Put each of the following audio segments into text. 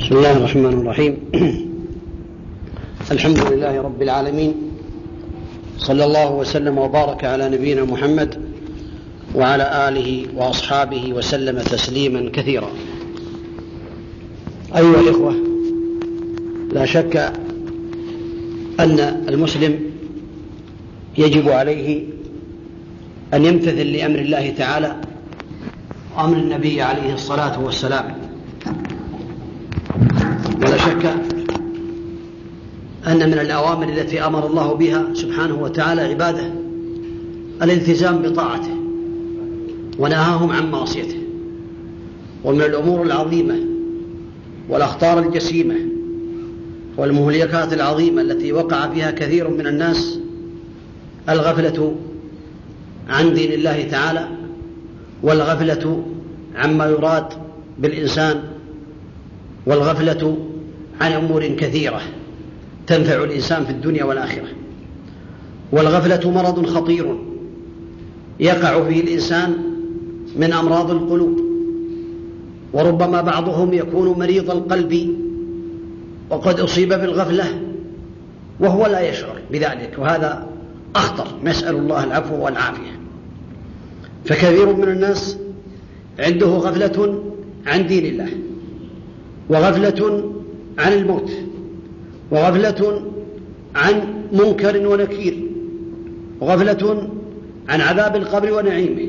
بسم الله الرحمن الرحيم. الحمد لله رب العالمين. صلى الله وسلم وبارك على نبينا محمد وعلى آله وأصحابه وسلم تسليما كثيرا. أيها الإخوة لا شك أن المسلم يجب عليه أن يمتثل لأمر الله تعالى وامر النبي عليه الصلاة والسلام. شك أن من الأوامر التي أمر الله بها سبحانه وتعالى عباده الالتزام بطاعته ونهاهم عن معصيته ومن الأمور العظيمة والأخطار الجسيمة والمهلكات العظيمة التي وقع فيها كثير من الناس الغفلة عن دين الله تعالى والغفلة عما يراد بالإنسان والغفلة عن أمور كثيرة تنفع الإنسان في الدنيا والآخرة. والغفلة مرض خطير يقع فيه الإنسان من أمراض القلوب. وربما بعضهم يكون مريض القلب وقد أصيب بالغفلة وهو لا يشعر بذلك. وهذا أخطر. نسأل الله العفو والعافية. فكثير من الناس عنده غفلة عن دين الله وغفلة عن الموت وغفلة عن منكر ونكير وغفلة عن عذاب القبر ونعيمه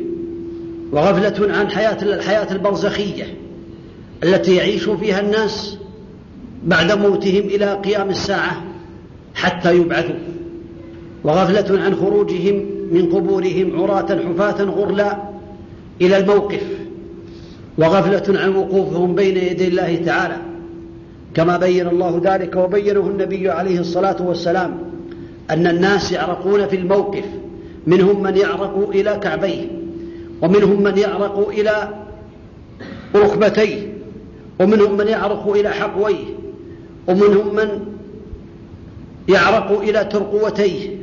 وغفلة عن حياة الحياة البرزخية التي يعيش فيها الناس بعد موتهم إلى قيام الساعة حتى يبعثوا وغفلة عن خروجهم من قبورهم عراة حفاة غرلا إلى الموقف وغفلة عن وقوفهم بين يدي الله تعالى. كما بين الله ذلك وبينه النبي عليه الصلاة والسلام أن الناس يعرقون في الموقف. منهم من يعرق إلى كعبيه ومنهم من يعرق إلى ركبتيه ومنهم من يعرق إلى حقويه ومنهم من يعرق إلى ترقوتيه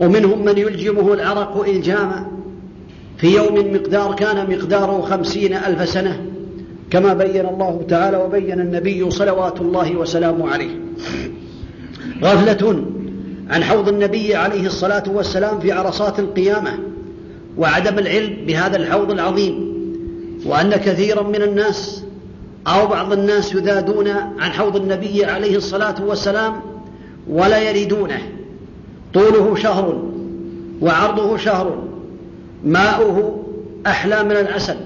ومنهم من يلجمه العرق إلجاما. في يوم مقدار كان مقداره خمسين ألف سنة كما بين الله تعالى وبين النبي صلوات الله وسلامه عليه. غفلة عن حوض النبي عليه الصلاة والسلام في عرصات القيامة وعدم العلم بهذا الحوض العظيم وأن كثيرا من الناس أو بعض الناس يذادون عن حوض النبي عليه الصلاة والسلام ولا يريدونه. طوله شهر وعرضه شهر ماؤه أحلى من العسل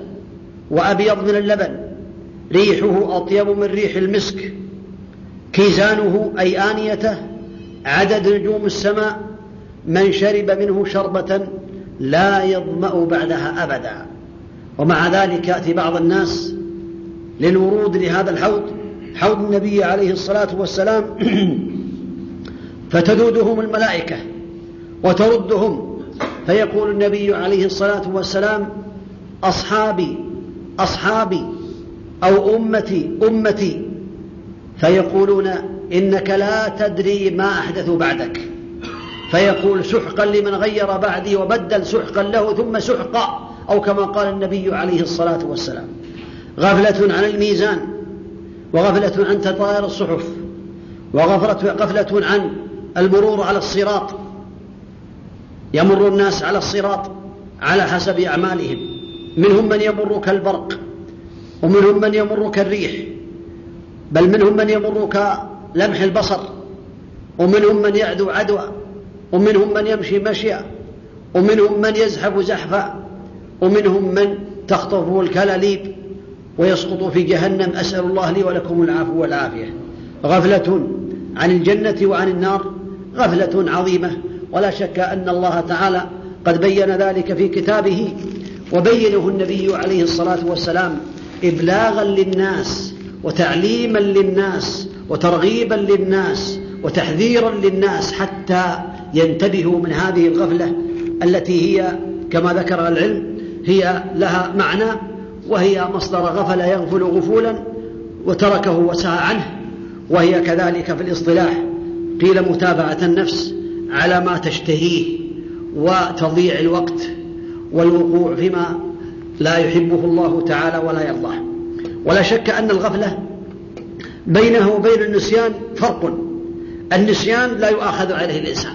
وأبيض من اللبن ريحه أطيب من ريح المسك. كيزانه أي آنيته عدد نجوم السماء من شرب منه شربة لا يظمأ بعدها أبدا. ومع ذلك يأتي بعض الناس للورود لهذا الحوض حوض النبي عليه الصلاة والسلام. فتذودهم الملائكة وتردهم. فيقول النبي عليه الصلاة والسلام أصحابي أصحابي أو أمتي أمتي. فيقولون إنك لا تدري ما أحدثوا بعدك. فيقول سحقا لمن غير بعدي وبدل سحقا له ثم سحقا أو كما قال النبي عليه الصلاة والسلام. غفلة عن الميزان وغفلة عن تطاير الصحف وغفلة عن المرور على الصراط. يمر الناس على الصراط على حسب أعمالهم. منهم من يمر كالبرق. ومنهم من يمر كالريح بل منهم من يمر كلمح البصر ومنهم من يعدو عدوى ومنهم من يمشي مشيا ومنهم من يزحف زحفا ومنهم من تخطفه الكلاليب ويسقط في جهنم أسأل الله لي ولكم العفو والعافية. غفلة عن الجنة وعن النار غفلة عظيمة. ولا شك أن الله تعالى قد بين ذلك في كتابه وبينه النبي عليه الصلاة والسلام إبلاغا للناس وتعليما للناس وترغيبا للناس وتحذيرا للناس حتى ينتبهوا من هذه الغفلة التي هي كما ذكر العلم هي لها معنى وهي مصدر غفل يغفل غفولا وتركه وسعى عنه وهي كذلك في الاصطلاح قيل متابعة النفس على ما تشتهيه وتضييع الوقت والوقوع فيما لا يحبه الله تعالى ولا يرضاه. ولا شك أن الغفلة بينه وبين النسيان فرق. النسيان لا يؤاخذ عليه الإنسان.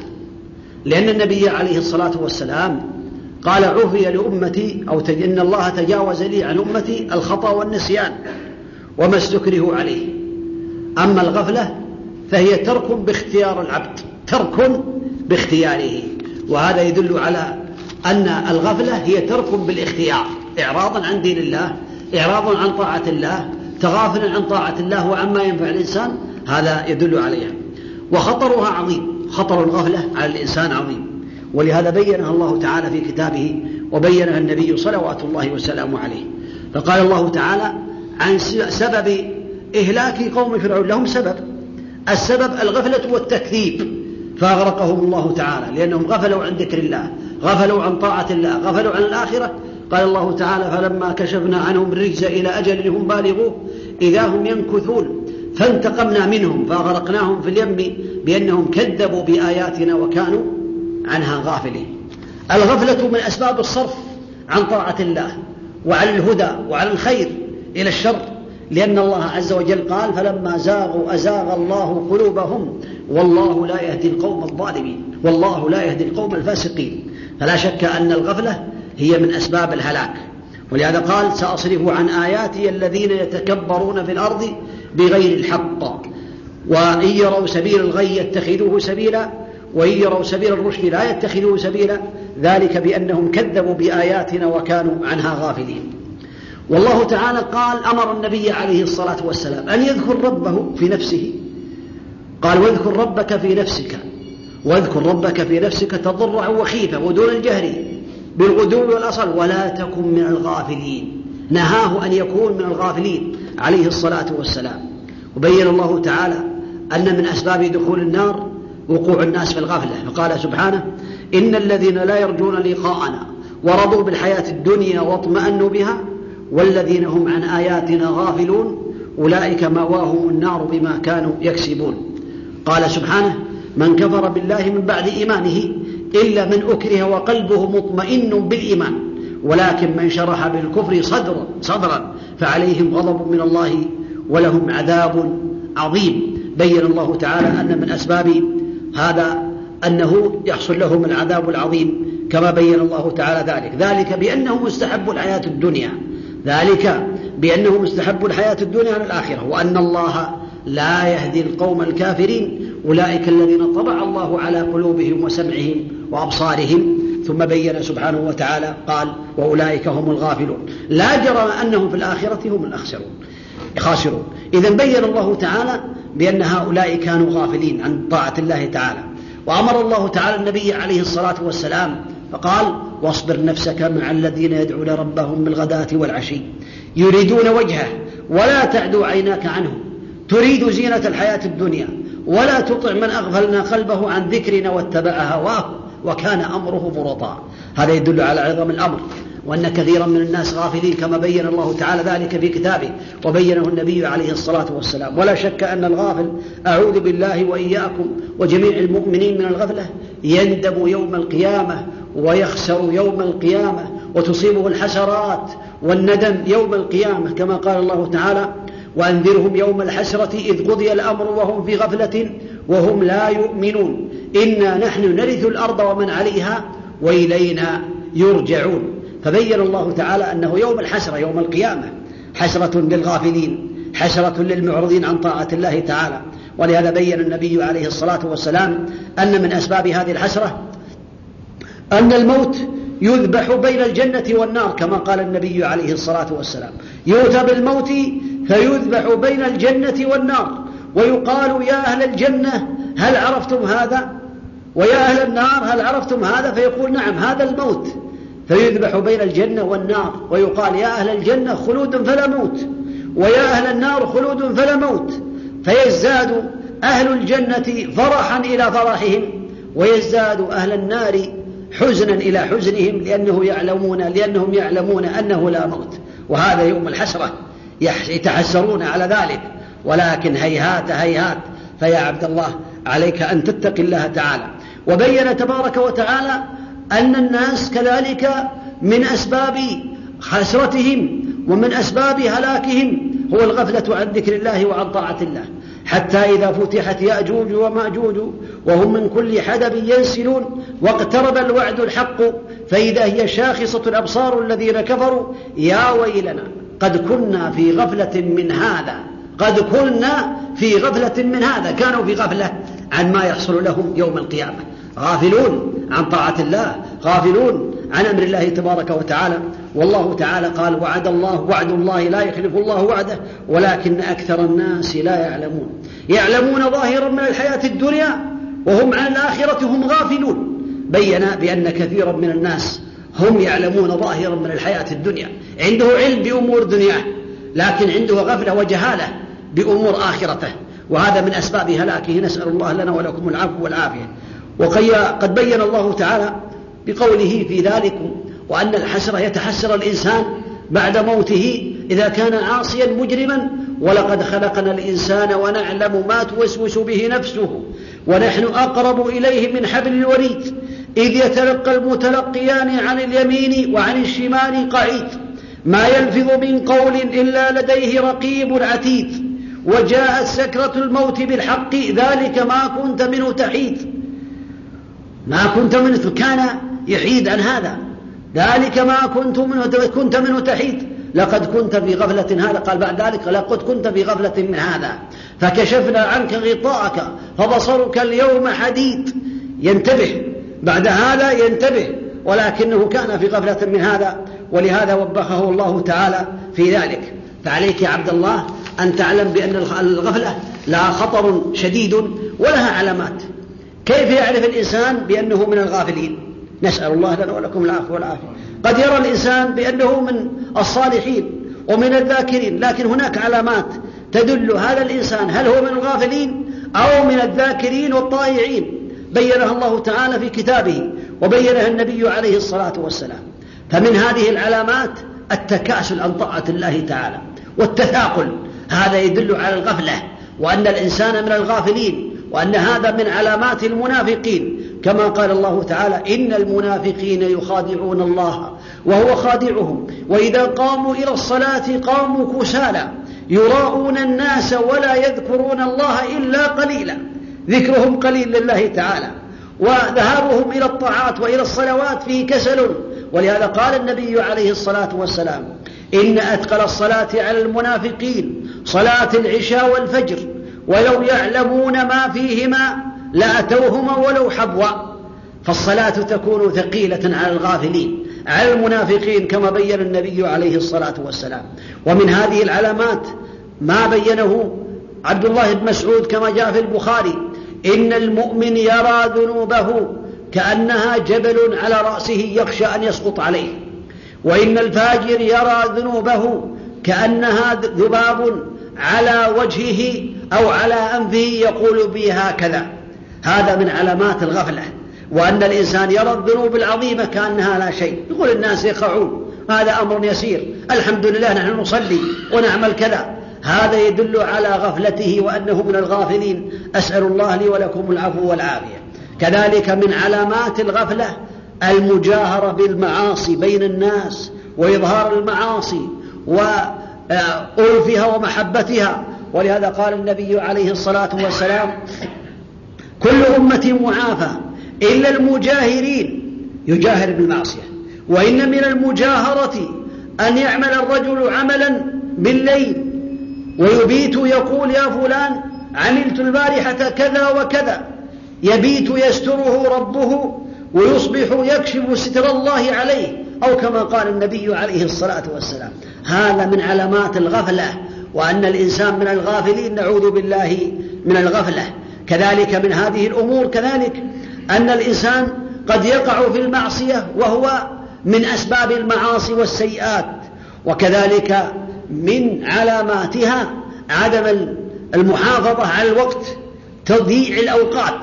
لأن النبي عليه الصلاة والسلام قال عفي لأمتي أو إن الله تجاوز لي عن أمتي الخطأ والنسيان وما استكره عليه. أما الغفلة فهي ترك باختيار العبد ترك باختياره. وهذا يدل على أن الغفلة هي ترك بالاختيار. إعراضا عن دين الله إعراضا عن طاعة الله تغافلا عن طاعة الله وعما ينفع الإنسان هذا يدل عليها. وخطرها عظيم خطر الغفلة على الإنسان عظيم. ولهذا بينها الله تعالى في كتابه وبينها النبي صلوات الله وسلامه عليه. فقال الله تعالى عن سبب إهلاك قوم فرعون لهم سبب. السبب الغفلة والتكذيب. فأغرقهم الله تعالى لأنهم غفلوا عن ذكر الله غفلوا عن طاعة الله غفلوا عن الآخرة. قال الله تعالى فلما كشفنا عنهم الرجز إلى أجل هم بالغوه إذا هم ينكثون فانتقمنا منهم فأغرقناهم في اليم بأنهم كذبوا بآياتنا وكانوا عنها غافلين. الغفلة من أسباب الصرف عن طاعة الله وعن الهدى وعن الخير إلى الشر لأن الله عز وجل قال فلما زاغوا أزاغ الله قلوبهم والله لا يهدي القوم الظالمين والله لا يهدي القوم الفاسقين. فلا شك أن الغفلة هي من أسباب الهلاك. ولهذا قال سأصرف عن آياتي الذين يتكبرون في الأرض بغير الحق. وإن يروا سبيل الغي يتخذوه سبيلا وإن يروا سبيل الرشد لا يتخذوه سبيلا. ذلك بأنهم كذبوا بآياتنا وكانوا عنها غافلين. والله تعالى قال أمر النبي عليه الصلاة والسلام أن يذكر ربه في نفسه. قال واذكر ربك في نفسك واذكر ربك في نفسك تضرعا وخيفة ودون الجهر. بالغدو والأصل ولا تكن من الغافلين. نهاه أن يكون من الغافلين عليه الصلاة والسلام. وبين الله تعالى أن من أسباب دخول النار وقوع الناس في الغفلة. فقال سبحانه إن الذين لا يرجون لقاءنا ورضوا بالحياة الدنيا واطمأنوا بها والذين هم عن آياتنا غافلون أولئك مأواهم النار بما كانوا يكسبون. قال سبحانه من كفر بالله من بعد إيمانه إلا من أكره وقلبه مطمئن بالإيمان. ولكن من شرح بالكفر صدرا صدرا فعليهم غضب من الله ولهم عذاب عظيم. بين الله تعالى أن من أسباب هذا أنه يحصل لهم العذاب العظيم كما بين الله تعالى ذلك. ذلك بأنهم استحبوا الحياة الدنيا. ذلك بأنهم استحبوا الحياة الدنيا على الآخرة وأن الله لا يهدي القوم الكافرين. أولئك الذين طبع الله على قلوبهم وسمعهم وأبصارهم ثم بين سبحانه وتعالى قال وأولئك هم الغافلون. لا جرم أنهم في الآخرة هم الأخسرون خاسرون. إذا بين الله تعالى بأن هؤلاء كانوا غافلين عن طاعة الله تعالى. وأمر الله تعالى النبي عليه الصلاة والسلام فقال واصبر نفسك مع الذين يدعون ربهم بالغداة والعشي. يريدون وجهه ولا تعدو عيناك عنهم. تريد زينة الحياة الدنيا. ولا تطع من أغفلنا قلبه عن ذكرنا واتبع هواه وكان أمره فرطا هذا يدل على عظم الأمر وأن كثيرا من الناس غافلين كما بين الله تعالى ذلك في كتابه وبينه النبي عليه الصلاة والسلام. ولا شك أن الغافل أعوذ بالله وإياكم وجميع المؤمنين من الغفلة يندب يوم القيامة ويخسر يوم القيامة وتصيبه الحسرات والندم يوم القيامة كما قال الله تعالى وأنذرهم يوم الحسرة إذ قضي الأمر وهم في غفلة وهم لا يؤمنون. إنا نحن نرث الأرض ومن عليها وإلينا يرجعون. فبين الله تعالى أنه يوم الحسرة يوم القيامة. حسرة للغافلين حسرة للمعرضين عن طاعة الله تعالى. ولهذا بين النبي عليه الصلاة والسلام أن من أسباب هذه الحسرة أن الموت يذبح بين الجنة والنار كما قال النبي عليه الصلاة والسلام. يؤتى بالموت فيذبح بين الجنة والنار. ويقال يا أهل الجنة هل عرفتم هذا؟ ويا أهل النار هل عرفتم هذا؟ فيقول نعم هذا الموت. فيذبح بين الجنة والنار. ويقال يا أهل الجنة خلود فلا موت. ويا أهل النار خلود فلا موت. فيزداد أهل الجنة فرحا إلى فرحهم. ويزداد أهل النار حزنا إلى حزنهم لأنه يعلمون لأنهم يعلمون أنه لا موت. وهذا يوم الحسرة يتحسرون على ذلك. ولكن هيهات هيهات فيا عبد الله عليك أن تتقي الله تعالى. وبين تبارك وتعالى أن الناس كذلك من أسباب حسرتهم ومن أسباب هلاكهم هو الغفلة عن ذكر الله وعن طاعة الله. حتى إذا فتحت يأجوج ومأجوج وهم من كل حدب ينسلون واقترب الوعد الحق فإذا هي شاخصة الأبصار الذين كفروا يا ويلنا. قد كنا في غفلة من هذا. قد كنا في غفلة من هذا. كانوا في غفلة عن ما يحصل لهم يوم القيامة. غافلون عن طاعة الله. غافلون عن أمر الله تبارك وتعالى. والله تعالى قال وعد الله وعد الله لا يخلف الله وعده ولكن أكثر الناس لا يعلمون. يعلمون ظاهرا من الحياة الدنيا وهم عن الآخرة هم غافلون. بين بأن كثيرا من الناس هم يعلمون ظاهرا من الحياة الدنيا. عنده علم بأمور دنياه لكن عنده غفلة وجهالة بأمور آخرته. وهذا من أسباب هلاكه. نسأل الله لنا ولكم العفو والعافية. وقد بين الله تعالى بقوله في ذلك وأن الحسرة يتحسر الإنسان بعد موته إذا كان عاصيا مجرما. ولقد خلقنا الإنسان ونعلم ما توسوس به نفسه ونحن أقرب إليه من حبل الوريد. إذ يتلقى المتلقيان عن اليمين وعن الشمال قعيد. ما يلفظ من قول إلا لديه رقيب عتيد. وجاءت سكرة الموت بالحق ذلك ما كنت منه تحيد. ما كنت منه كان يحيد عن هذا. ذلك ما كنت منه كنت منه تحيد. لقد كنت في غفلة هذا قال بعد ذلك لقد كنت في غفلة من هذا. فكشفنا عنك غطاءك فبصرك اليوم حديد. ينتبه بعد هذا ينتبه ولكنه كان في غفلة من هذا ولهذا وبخه الله تعالى في ذلك. فعليك يا عبد الله أن تعلم بأن الغفلة لها خطر شديد ولها علامات. كيف يعرف الإنسان بأنه من الغافلين؟ نسأل الله لنا ولكم العفو والعافية. قد يرى الإنسان بأنه من الصالحين ومن الذاكرين لكن هناك علامات تدل هذا الإنسان هل هو من الغافلين أو من الذاكرين والطائعين. بينها الله تعالى في كتابه وبينها النبي عليه الصلاة والسلام. فمن هذه العلامات التكاسل عن طاعة الله تعالى والتثاقل. هذا يدل على الغفلة وأن الإنسان من الغافلين وأن هذا من علامات المنافقين. كما قال الله تعالى إن المنافقين يخادعون الله وهو خادعهم وإذا قاموا إلى الصلاة قاموا كسالى يراءون الناس ولا يذكرون الله إلا قليلا. ذكرهم قليل لله تعالى وذهابهم إلى الطاعات وإلى الصلوات فيه كسل. ولهذا قال النبي عليه الصلاة والسلام إن أثقل الصلاة على المنافقين صلاة العشاء والفجر ولو يعلمون ما فيهما لأتوهما ولو حبوا. فالصلاة تكون ثقيلة على الغافلين على المنافقين كما بين النبي عليه الصلاة والسلام. ومن هذه العلامات ما بينه عبد الله بن مسعود كما جاء في البخاري إن المؤمن يرى ذنوبه كأنها جبل على رأسه يخشى أن يسقط عليه. وإن الفاجر يرى ذنوبه كأنها ذباب على وجهه أو على أنفه يقول بي هكذا هذا من علامات الغفلة. وأن الإنسان يرى الذنوب العظيمة كأنها لا شيء. يقول الناس يقعون هذا أمر يسير. الحمد لله نحن نصلي ونعمل كذا. هذا يدل على غفلته وأنه من الغافلين. أسأل الله لي ولكم العفو والعافية. كذلك من علامات الغفلة المجاهرة بالمعاصي بين الناس وإظهار المعاصي وألفها ومحبتها. ولهذا قال النبي عليه الصلاة والسلام كل أمة معافى إلا المجاهرين. يجاهر بالمعصية. وإن من المجاهرة أن يعمل الرجل عملا بالليل ويبيت يقول يا فلان عملت البارحة كذا وكذا. يبيت يستره ربه ويصبح يكشف ستر الله عليه أو كما قال النبي عليه الصلاة والسلام هذا من علامات الغفلة وأن الإنسان من الغافلين نعوذ بالله من الغفلة. كذلك من هذه الأمور كذلك أن الإنسان قد يقع في المعصية وهو من أسباب المعاصي والسيئات. وكذلك من علاماتها عدم المحافظة على الوقت تضييع الأوقات.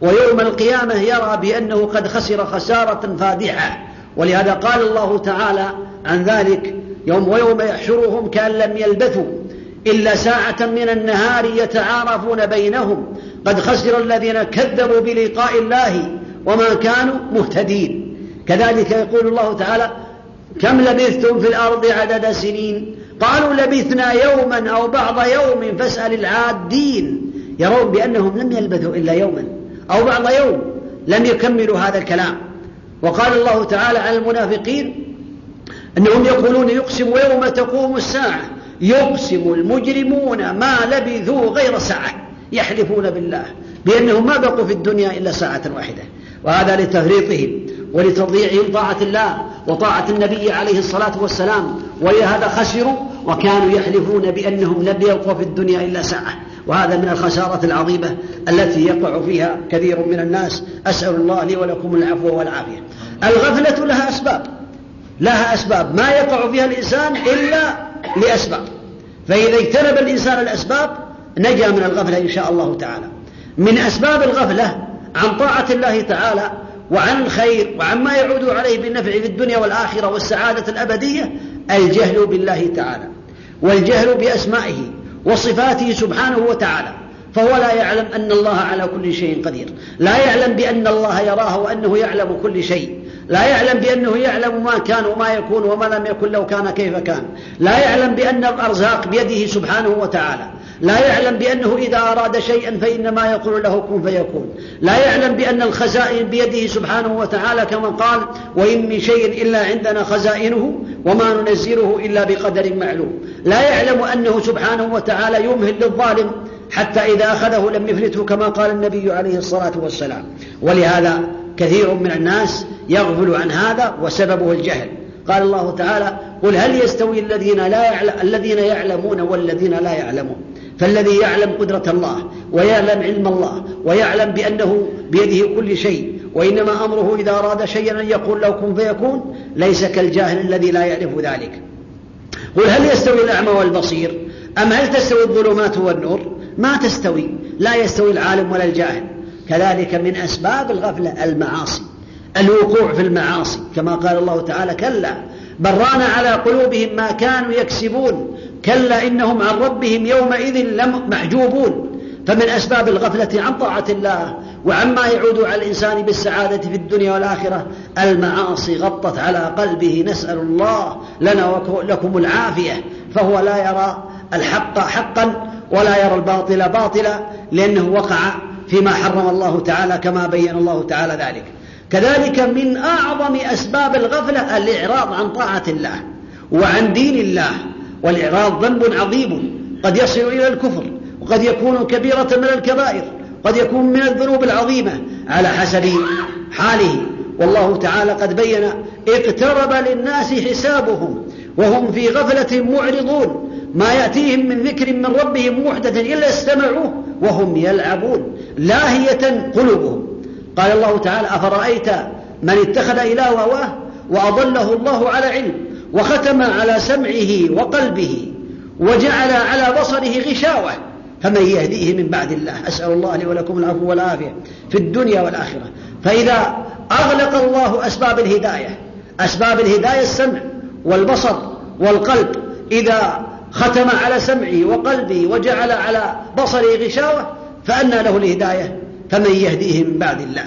ويوم القيامة يرى بأنه قد خسر خسارة فادحة. ولهذا قال الله تعالى عن ذلك يوم ويوم يحشرهم كأن لم يلبثوا إلا ساعة من النهار يتعارفون بينهم. قد خسر الذين كذبوا بلقاء الله وما كانوا مهتدين. كذلك يقول الله تعالى كم لبثتم في الأرض عدد سنين؟ قالوا لبثنا يوما أو بعض يوم فاسأل العادين. يرون بأنهم لم يلبثوا إلا يوما أو بعض يوم لم يكملوا هذا الكلام. وقال الله تعالى على المنافقين أنهم يقولون يقسم يوم تقوم الساعة. يقسم المجرمون ما لبثوا غير ساعة. يحلفون بالله بأنهم ما بقوا في الدنيا إلا ساعة واحدة. وهذا لتفريطهم. ولتضييعهم طاعة الله وطاعة النبي عليه الصلاة والسلام. ولهذا خسروا وكانوا يحلفون بأنهم لم يبقوا في الدنيا إلا ساعة. وهذا من الخسارة العظيمة التي يقع فيها كثير من الناس. أسأل الله لي ولكم العفو والعافية. الغفلة لها أسباب. لها أسباب. ما يقع فيها الإنسان إلا لأسباب. فإذا اجتنب الإنسان الأسباب نجا من الغفلة إن شاء الله تعالى. من أسباب الغفلة عن طاعة الله تعالى وعن الخير وعن ما يعود عليه بالنفع في الدنيا والآخرة والسعادة الأبدية الجهل بالله تعالى والجهل بأسمائه وصفاته سبحانه وتعالى. فهو لا يعلم أن الله على كل شيء قدير. لا يعلم بأن الله يراه وأنه يعلم كل شيء. لا يعلم بأنه يعلم ما كان وما يكون وما لم يكن لو كان كيف كان. لا يعلم بأن الأرزاق بيده سبحانه وتعالى. لا يعلم بأنه إذا أراد شيئا فإنما يقول له كن فيكون. لا يعلم بأن الخزائن بيده سبحانه وتعالى كما قال وإن من شيء إلا عندنا خزائنه وما ننزله إلا بقدر معلوم. لا يعلم أنه سبحانه وتعالى يمهل للظالم حتى إذا أخذه لم يفلته كما قال النبي عليه الصلاة والسلام. ولهذا كثير من الناس يغفل عن هذا وسببه الجهل. قال الله تعالى قل هل يستوي الذين لا يعلم الذين يعلمون والذين لا يعلمون. فالذي يعلم قدرة الله ويعلم علم الله ويعلم بأنه بيده كل شيء وإنما أمره إذا أراد شيئا أن يقول له كن فيكون ليس كالجاهل الذي لا يعرف ذلك. قل هل يستوي الأعمى والبصير؟ أم هل تستوي الظلمات والنور؟ ما تستوي. لا يستوي العالم ولا الجاهل. كذلك من أسباب الغفلة المعاصي الوقوع في المعاصي. كما قال الله تعالى كلا بران على قلوبهم ما كانوا يكسبون. كلا إنهم عن ربهم يومئذ محجوبون. فمن أسباب الغفلة عن طاعة الله وعما يعود على الإنسان بالسعادة في الدنيا والآخرة المعاصي غطت على قلبه نسأل الله لنا ولكم العافية. فهو لا يرى الحق حقا ولا يرى الباطل باطلا لأنه وقع فيما حرم الله تعالى كما بين الله تعالى ذلك. كذلك من أعظم أسباب الغفلة الإعراض عن طاعة الله وعن دين الله والإعراض ذنب عظيم قد يصل إلى الكفر وقد يكون كبيرة من الكبائر قد يكون من الذنوب العظيمة على حسب حاله. والله تعالى قد بين اقترب للناس حسابهم وهم في غفلة معرضون. ما يأتيهم من ذكر من ربهم محدث إلا استمعوه وهم يلعبون لاهية قلوبهم. قال الله تعالى أفرأيت من اتخذ إله هواه وأضله الله على علم وختم على سمعه وقلبه وجعل على بصره غشاوة فمن يهديه من بعد الله؟ أسأل الله لي ولكم العفو والعافية في الدنيا والآخرة. فإذا أغلق الله أسباب الهداية أسباب الهداية السمع والبصر والقلب إذا ختم على سمعه وقلبه وجعل على بصره غشاوة فأنى له الهداية فمن يهديه من بعد الله؟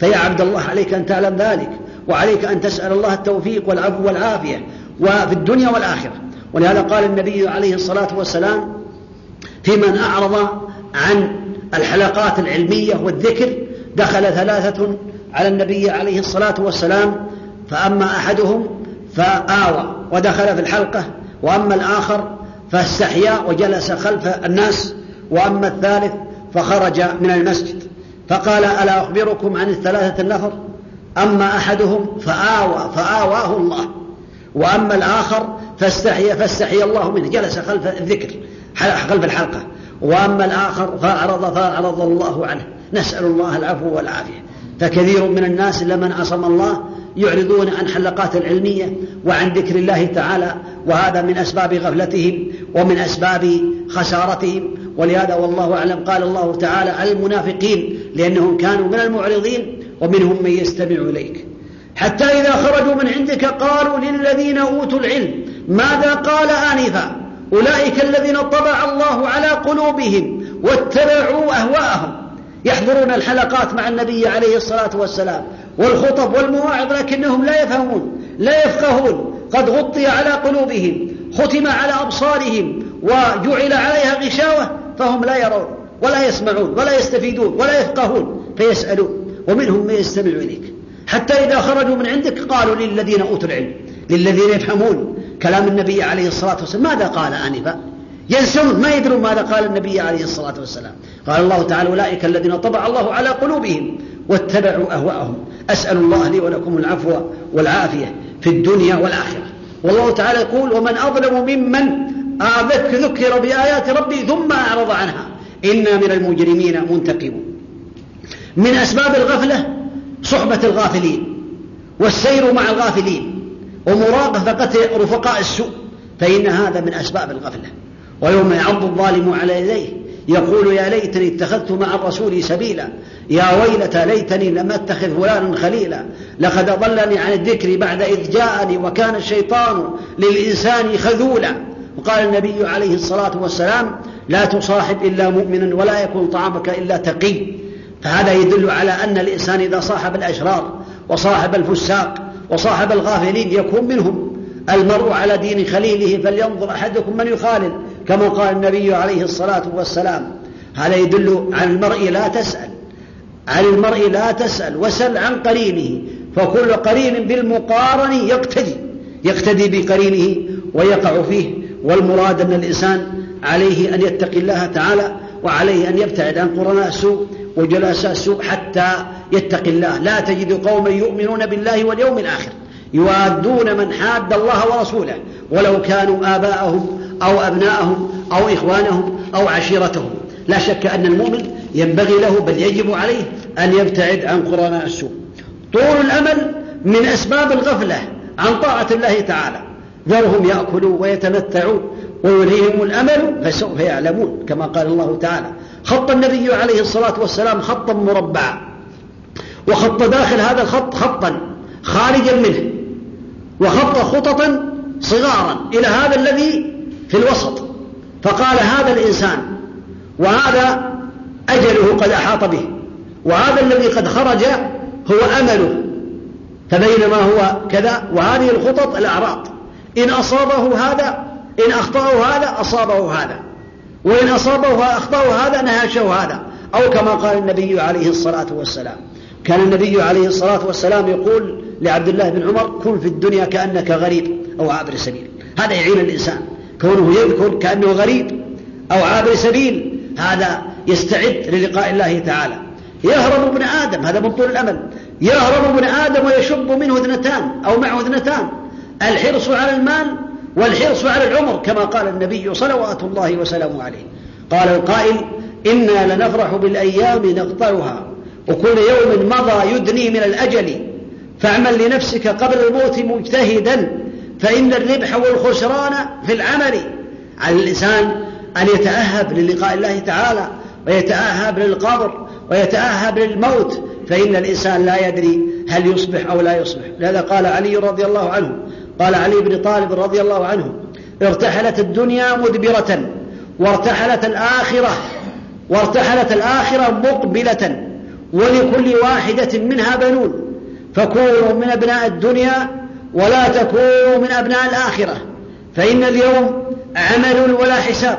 فيا عبد الله عليك أن تعلم ذلك وعليك أن تسأل الله التوفيق والعفو والعافية وفي الدنيا والآخرة. ولهذا قال النبي عليه الصلاة والسلام في من أعرض عن الحلقات العلمية والذكر دخل ثلاثة على النبي عليه الصلاة والسلام فأما أحدهم فآوى ودخل في الحلقة وأما الآخر فاستحيا وجلس خلف الناس وأما الثالث فخرج من المسجد. فقال ألا أخبركم عن الثلاثة النفر؟ أما أحدهم فآوى فآواه الله. وأما الآخر فاستحيا فاستحيا الله منه. جلس خلف الذكر خلف الحلقة. وأما الآخر فأعرض فأعرض الله عنه. نسأل الله العفو والعافية. فكثير من الناس لمن عصم الله يعرضون عن حلقات العلمية وعن ذكر الله تعالى وهذا من أسباب غفلتهم. ومن أسباب خسارتهم. ولهذا والله أعلم قال الله تعالى على المنافقين لأنهم كانوا من المعرضين ومنهم من يستمع إليك. حتى إذا خرجوا من عندك قالوا للذين أوتوا العلم ماذا قال آنفا؟ أولئك الذين طبع الله على قلوبهم واتبعوا أهواءهم. يحضرون الحلقات مع النبي عليه الصلاة والسلام والخطب والمواعظ لكنهم لا يفهمون لا يفقهون. قد غطي على قلوبهم. ختم على أبصارهم وجعل عليها غشاوة فهم لا يرون ولا يسمعون ولا يستفيدون ولا يفقهون فيسألون ومنهم من يستمع إليك. حتى إذا خرجوا من عندك قالوا للذين أوتوا العلم للذين يفهمون كلام النبي عليه الصلاة والسلام. ماذا قال آنفا؟ ينسون ما يدرون ماذا قال النبي عليه الصلاة والسلام. قال الله تعالى أولئك الذين طبع الله على قلوبهم واتبعوا أهواءهم. أسأل الله لي ولكم العفو والعافية في الدنيا والآخرة. والله تعالى يقول ومن أظلم ممن ذكر بآيات ربي ثم أعرض عنها. إنا من المجرمين منتقمون. من أسباب الغفلة صحبة الغافلين والسير مع الغافلين ومراقبة رفقاء السوء. فإن هذا من أسباب الغفلة. ويوم يعض الظالم على يديه يقول يا ليتني اتخذت مع الرسول سبيلا. يا ويلتى ليتني لم اتخذ فلانا خليلا. لقد اضلني عن الذكر بعد إذ جاءني وكان الشيطان للإنسان خذولا. وقال النبي عليه الصلاة والسلام لا تصاحب إلا مؤمنا ولا يكون طعامك إلا تقي. فهذا يدل على أن الإنسان إذا صاحب الأشرار وصاحب الفساق وصاحب الغافلين يكون منهم. المرء على دين خليله فلينظر أحدكم من يخالل. كما قال النبي عليه الصلاة والسلام هذا يدل عن المرء لا تسأل عن المرء لا تسأل وسل عن قرينه فكل قرين بالمقارن يقتدي يقتدي بقرينه ويقع فيه والمراد أن الإنسان عليه أن يتقي الله تعالى وعليه أن يبتعد عن قرناء السوء وجلساء السوء حتى يتقي الله. لا تجد قوما يؤمنون بالله واليوم الآخر يوادون من حاد الله ورسوله ولو كانوا آباءهم أو أبناءهم أو إخوانهم أو عشيرتهم. لا شك أن المؤمن ينبغي له بل يجب عليه أن يبتعد عن قرناء السوء. طول الأمل من أسباب الغفلة عن طاعة الله تعالى. ذرهم يأكلوا ويتمتعوا ويلهيهم الأمل فسوف يعلمون كما قال الله تعالى خط النبي عليه الصلاة والسلام خطا مربعا. وخط داخل هذا الخط خطا خارجا منه. وخط خططا صغارا. إلى هذا الذي في الوسط. فقال هذا الإنسان وهذا أجله قد أحاط به وهذا الذي قد خرج هو أمله. فبينما هو كذا وهذه الخطط الأعراض. إن أصابه هذا إن أخطأه هذا أصابه هذا. وإن أصابه أخطأه هذا نهاشه هذا. أو كما قال النبي عليه الصلاة والسلام. كان النبي عليه الصلاة والسلام يقول لعبد الله بن عمر كن في الدنيا كأنك غريب أو عابر سبيل. هذا يعين الإنسان. كونه يذكر كأنه غريب أو عابر سبيل هذا يستعد للقاء الله تعالى. يهرب ابن آدم هذا من طول الأمل. يهرب ابن آدم ويشب منه اثنتان أو معه اثنتان الحرص على المال والحرص على العمر كما قال النبي صلوات الله وسلامه عليه. قال القائل إنا لنفرح بالأيام نقطعها وكل يوم مضى يدني من الأجل فاعمل لنفسك قبل الموت مجتهدا فإن الربح والخسران في العمل على الإنسان أن يتأهب للقاء الله تعالى ويتأهب للقبر ويتأهب للموت فإن الإنسان لا يدري هل يصبح أو لا يصبح. لهذا قال علي رضي الله عنه قال علي بن طالب رضي الله عنه ارتحلت الدنيا مدبرة وارتحلت الآخرة وارتحلت الآخرة مقبلة ولكل واحدة منها بنون. فكونوا من أبناء الدنيا ولا تكونوا من أبناء الآخرة. فإن اليوم عمل ولا حساب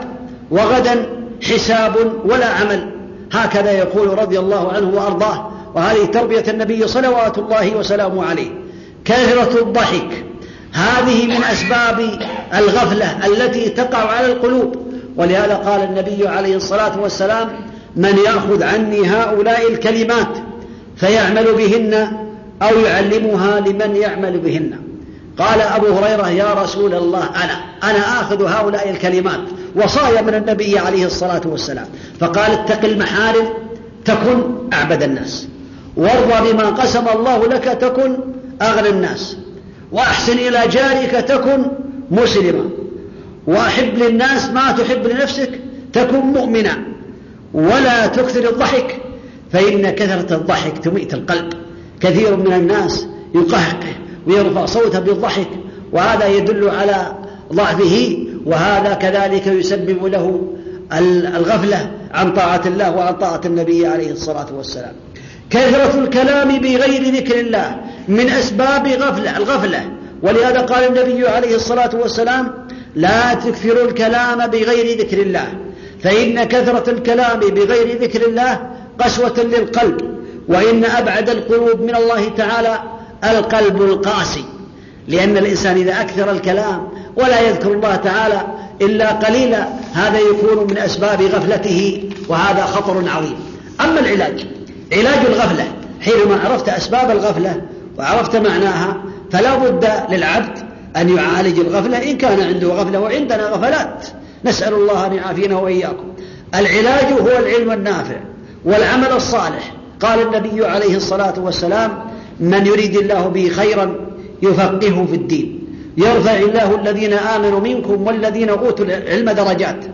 وغدا حساب ولا عمل. هكذا يقول رضي الله عنه وأرضاه. وهذه تربية النبي صلوات الله وسلامه عليه. كثرة الضحك. هذه من أسباب الغفلة التي تقع على القلوب. ولهذا قال النبي عليه الصلاة والسلام من يأخذ عني هؤلاء الكلمات فيعمل بهن أو يعلمها لمن يعمل بهن. قال أبو هريرة يا رسول الله أنا أنا آخذ هؤلاء الكلمات وصايا من النبي عليه الصلاة والسلام. فقال اتق المحارم تكن أعبد الناس. وارضى بما قسم الله لك تكن أغنى الناس. وأحسن إلى جارك تكن مسلما. وأحب للناس ما تحب لنفسك تكن مؤمنا. ولا تكثر الضحك فإن كثرة الضحك تميت القلب. كثير من الناس يقهقه ويرفع صوته بالضحك وهذا يدل على ضعفه وهذا كذلك يسبب له الغفلة عن طاعة الله وعن طاعة النبي عليه الصلاة والسلام. كثرة الكلام بغير ذكر الله من أسباب غفلة الغفلة. ولهذا قال النبي عليه الصلاة والسلام لا تكثروا الكلام بغير ذكر الله فإن كثرة الكلام بغير ذكر الله قسوة للقلب. وإن أبعد القلوب من الله تعالى القلب القاسي لأن الإنسان إذا أكثر الكلام ولا يذكر الله تعالى إلا قليلا هذا يكون من أسباب غفلته وهذا خطر عظيم. أما العلاج علاج الغفلة حينما عرفت أسباب الغفلة وعرفت معناها فلا بد للعبد أن يعالج الغفلة إن كان عنده غفلة وعندنا غفلات نسأل الله أن يعافينا وإياكم. العلاج هو العلم النافع والعمل الصالح. قال النبي عليه الصلاة والسلام من يريد الله به خيرا يفقهه في الدين. يرفع الله الذين آمنوا منكم والذين أوتوا العلم درجات.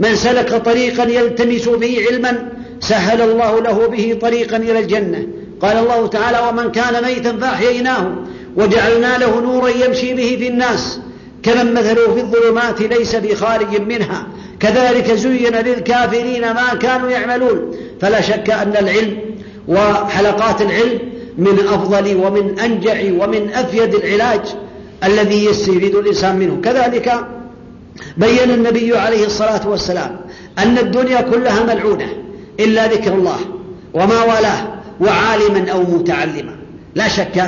من سلك طريقا يلتمس به علما سهل الله له به طريقا إلى الجنة. قال الله تعالى ومن كان ميتا فأحييناه وجعلنا له نورا يمشي به في الناس. كمن مثله في الظلمات ليس بخارج منها. كذلك زين للكافرين ما كانوا يعملون. فلا شك أن العلم وحلقات العلم من أفضل ومن أنجع ومن أفيد العلاج الذي يستفيد الإنسان منه. كذلك بين النبي عليه الصلاة والسلام أن الدنيا كلها ملعونة إلا ذكر الله وما والاه وعالما أو متعلما. لا شك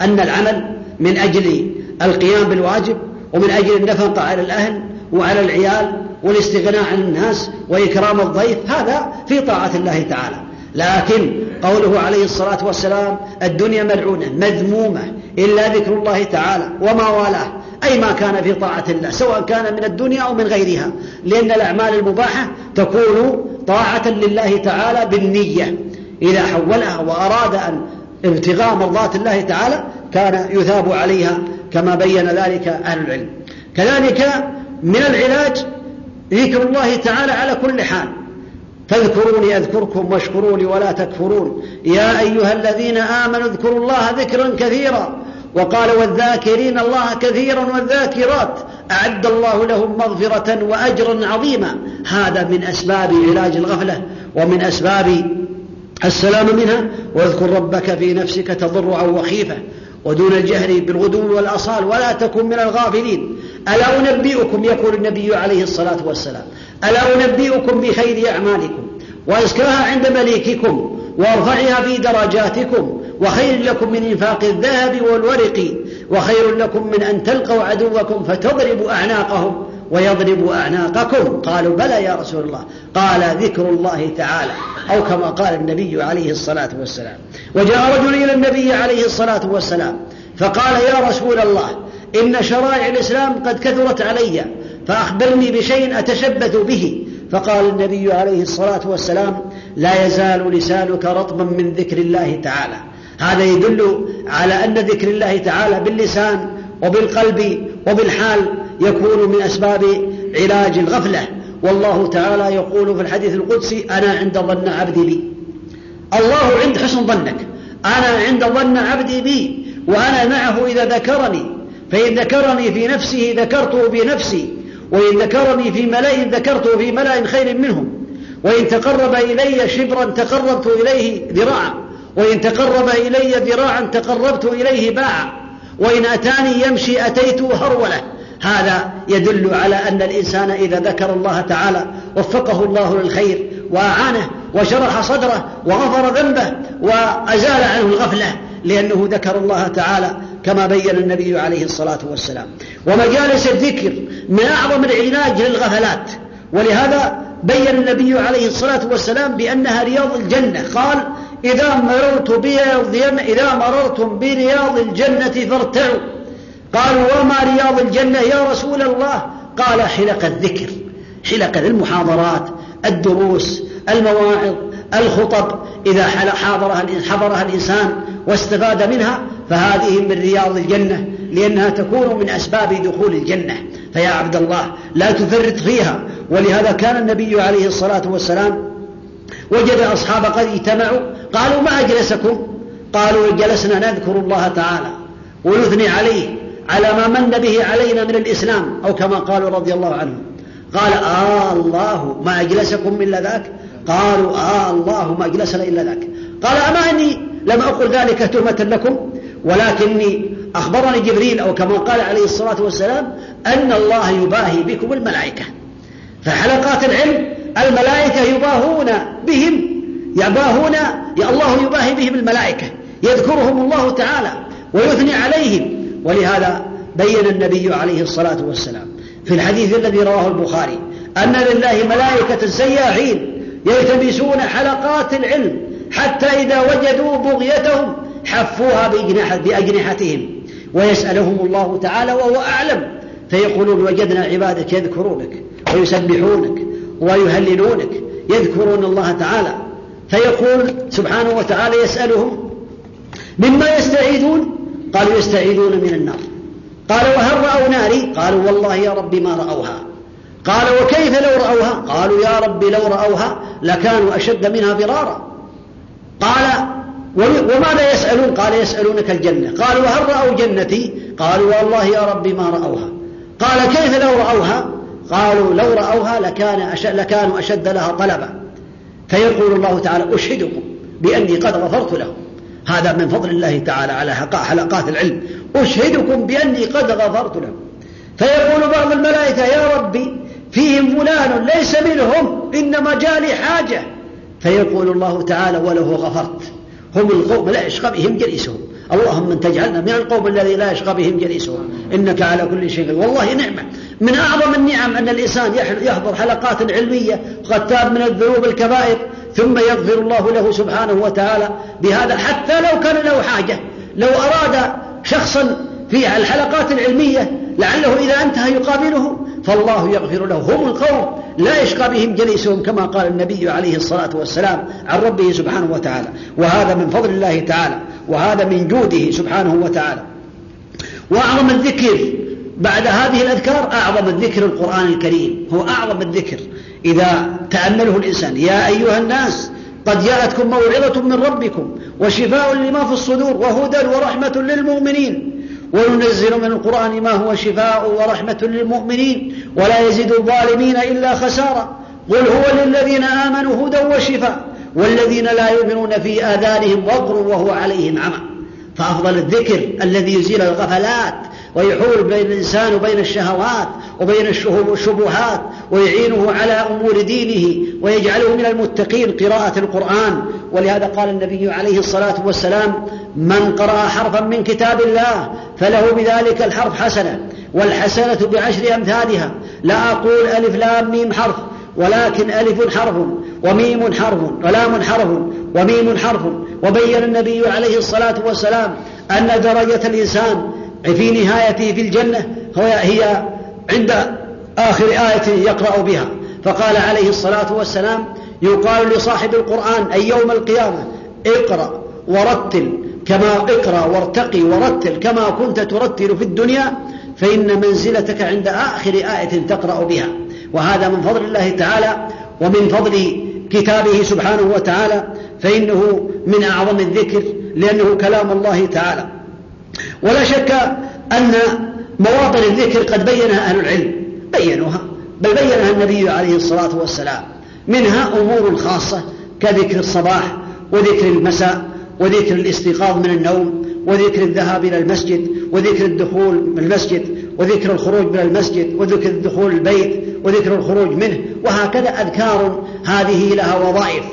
أن العمل من أجل القيام بالواجب ومن أجل النفقة على الأهل وعلى العيال والاستغناء عن الناس وإكرام الضيف هذا في طاعة الله تعالى. لكن قوله عليه الصلاة والسلام الدنيا ملعونة مذمومة إلا ذكر الله تعالى وما والاه أي ما كان في طاعة الله سواء كان من الدنيا أو من غيرها لأن الأعمال المباحة تكون طاعة لله تعالى بالنية. إذا حولها وأراد أن ابتغاء مرضات الله تعالى كان يثاب عليها كما بين ذلك أهل العلم. كذلك من العلاج ذكر الله تعالى على كل حال. فاذكروني أذكركم واشكروني ولا تكفرون. يا أيها الذين آمنوا اذكروا الله ذكرا كثيرا. وقال والذاكرين الله كثيرا والذاكرات. أعد الله لهم مغفرة وأجرا عظيما. هذا من أسباب علاج الغفلة ومن أسباب السلام منها. واذكر ربك في نفسك تضرعا وخيفة. ودون الجهر بالغدو والأصال ولا تكن من الغافلين. ألا أنبئكم يقول النبي عليه الصلاة والسلام ألا أنبئكم بخير أعمالكم وأزكاها عند مليككم وأرفعها في درجاتكم وخير لكم من إنفاق الذهب والورق وخير لكم من أن تلقوا عدوكم فتضربوا أعناقهم. ويضرب أعناقكم. قالوا بلى يا رسول الله. قال ذكر الله تعالى. أو كما قال النبي عليه الصلاة والسلام. وجاء رجل إلى النبي عليه الصلاة والسلام. فقال يا رسول الله إن شرائع الإسلام قد كثرت علي فأخبرني بشيء أتشبث به. فقال النبي عليه الصلاة والسلام لا يزال لسانك رطبا من ذكر الله تعالى. هذا يدل على أن ذكر الله تعالى باللسان وبالقلب وبالحال يكون من أسباب علاج الغفلة. والله تعالى يقول في الحديث القدسي أنا عند ظن عبدي بي. الله عند حسن ظنك. أنا عند ظن عبدي بي. وأنا معه إذا ذكرني. فإن ذكرني في نفسه ذكرته بنفسي. وإن ذكرني في ملأ ذكرته في ملأ خير منهم. وإن تقرب إلي شبرا تقربت إليه ذراعا. وإن تقرب إلي ذراعا تقربت إليه باعا. وإن أتاني يمشي أتيته هرولة. هذا يدل على أن الإنسان إذا ذكر الله تعالى وفقه الله للخير وأعانه وشرح صدره وغفر ذنبه وأزال عنه الغفلة لأنه ذكر الله تعالى كما بين النبي عليه الصلاة والسلام. ومجالس الذكر من أعظم العلاج للغفلات. ولهذا بين النبي عليه الصلاة والسلام بأنها رياض الجنة. قال إذا مررت برياض إذا مررتم برياض الجنة فارتعوا. قالوا وما رياض الجنة يا رسول الله؟ قال حلق الذكر حلق المحاضرات الدروس المواعظ الخطب إذا حاضرها حضرها الإنسان واستفاد منها فهذه من رياض الجنة لأنها تكون من أسباب دخول الجنة. فيا عبد الله لا تفرط فيها. ولهذا كان النبي عليه الصلاة والسلام وجد أصحاب قد اجتمعوا قالوا ما أجلسكم؟ قالوا جلسنا نذكر الله تعالى ونثني عليه. على ما من به علينا من الإسلام أو كما قالوا رضي الله عنهم. قال آه الله ما أجلسكم إلا ذاك؟ قالوا آه الله ما أجلسنا إلا ذاك. قال أما إني لم أقل ذلك تهمة لكم ولكني أخبرني جبريل أو كما قال عليه الصلاة والسلام أن الله يباهي بكم الملائكة. فحلقات العلم الملائكة يباهون بهم يباهون يا الله يباهي بهم الملائكة يذكرهم الله تعالى ويثني عليهم. ولهذا بين النبي عليه الصلاة والسلام في الحديث الذي رواه البخاري أن لله ملائكة سياحين يلتمسون حلقات العلم حتى إذا وجدوا بغيتهم حفوها بأجنحتهم ويسألهم الله تعالى وهو أعلم فيقولون وجدنا عبادك يذكرونك ويسبحونك ويهللونك يذكرون الله تعالى فيقول سبحانه وتعالى يسألهم مما يستعيذون قالوا يستعيذون من النار. قال وهل رأوا ناري؟ قالوا والله يا رب ما رأوها. قال وكيف لو رأوها؟ قالوا يا رب لو رأوها لكانوا أشد منها ضرارا. قال وماذا يسألون؟ قال يسألونك الجنة. قالوا وهل رأوا جنتي؟ قالوا والله يا رب ما رأوها. قال كيف لو رأوها؟ قالوا لو رأوها لكان أشد لكانوا أشد لها طلبا. فيقول الله تعالى أشهدكم بأني قد غفرت لهم. هذا من فضل الله تعالى على حلقات العلم. أشهدكم بأني قد غفرت لهم فيقول بعض الملائكة يا ربي فيهم فلان ليس منهم إنما جالي حاجة. فيقول الله تعالى وله غفرت. هم القوم لا يشقى بهم جليسهم. اللهم تجعلنا من القوم الذي لا يشقى بهم جليسهم. إنك على كل شيء والله نعمة. من أعظم النعم أن الإنسان يحضر حلقات علمية وقد تاب من الذنوب الكبائر ثم يغفر الله له سبحانه وتعالى بهذا حتى لو كان له حاجة. لو أراد شخصا في الحلقات العلمية لعله إذا انتهى يقابله فالله يغفر له. هم القوم لا يشقى بهم جليسهم كما قال النبي عليه الصلاة والسلام عن ربه سبحانه وتعالى. وهذا من فضل الله تعالى وهذا من جوده سبحانه وتعالى. وأعظم الذكر بعد هذه الأذكار أعظم الذكر القرآن الكريم. هو أعظم الذكر. إذا تأمله الإنسان يا أيها الناس قد جاءتكم موعظة من ربكم وشفاء لما في الصدور وهدى ورحمة للمؤمنين. وننزل من القرآن ما هو شفاء ورحمة للمؤمنين ولا يزيد الظالمين إلا خسارة. قل هو للذين آمنوا هدى وشفاء والذين لا يؤمنون في آذانهم وقر وهو عليهم عمى. فأفضل الذكر الذي يزيل الغفلات ويحول بين الإنسان وبين الشهوات وبين الشبهات ويعينه على أمور دينه ويجعله من المتقين قراءة القرآن. ولهذا قال النبي عليه الصلاة والسلام من قرأ حرفا من كتاب الله فله بذلك الحرف حسنة والحسنة بعشر أمثالها. لا أقول ألف لام ميم حرف ولكن ألف حرف وميم حرف ولام حرف وميم حرف. وبين النبي عليه الصلاة والسلام أن درجة الإنسان في نهايته في الجنة هي عند آخر آية يقرأ بها. فقال عليه الصلاة والسلام يقال لصاحب القرآن أي يوم القيامة اقرأ ورتل كما اقرأ وارتقي ورتل كما كنت ترتل في الدنيا فإن منزلتك عند آخر آية تقرأ بها. وهذا من فضل الله تعالى ومن فضل كتابه سبحانه وتعالى فإنه من أعظم الذكر لأنه كلام الله تعالى. ولا شك أن مواطن الذكر قد بينها أهل العلم بينوها بل بينها النبي عليه الصلاة والسلام منها أمور خاصة كذكر الصباح وذكر المساء وذكر الاستيقاظ من النوم وذكر الذهاب إلى المسجد وذكر الدخول من المسجد وذكر الخروج من المسجد وذكر الدخول البيت وذكر الخروج منه وهكذا أذكار هذه لها وظائف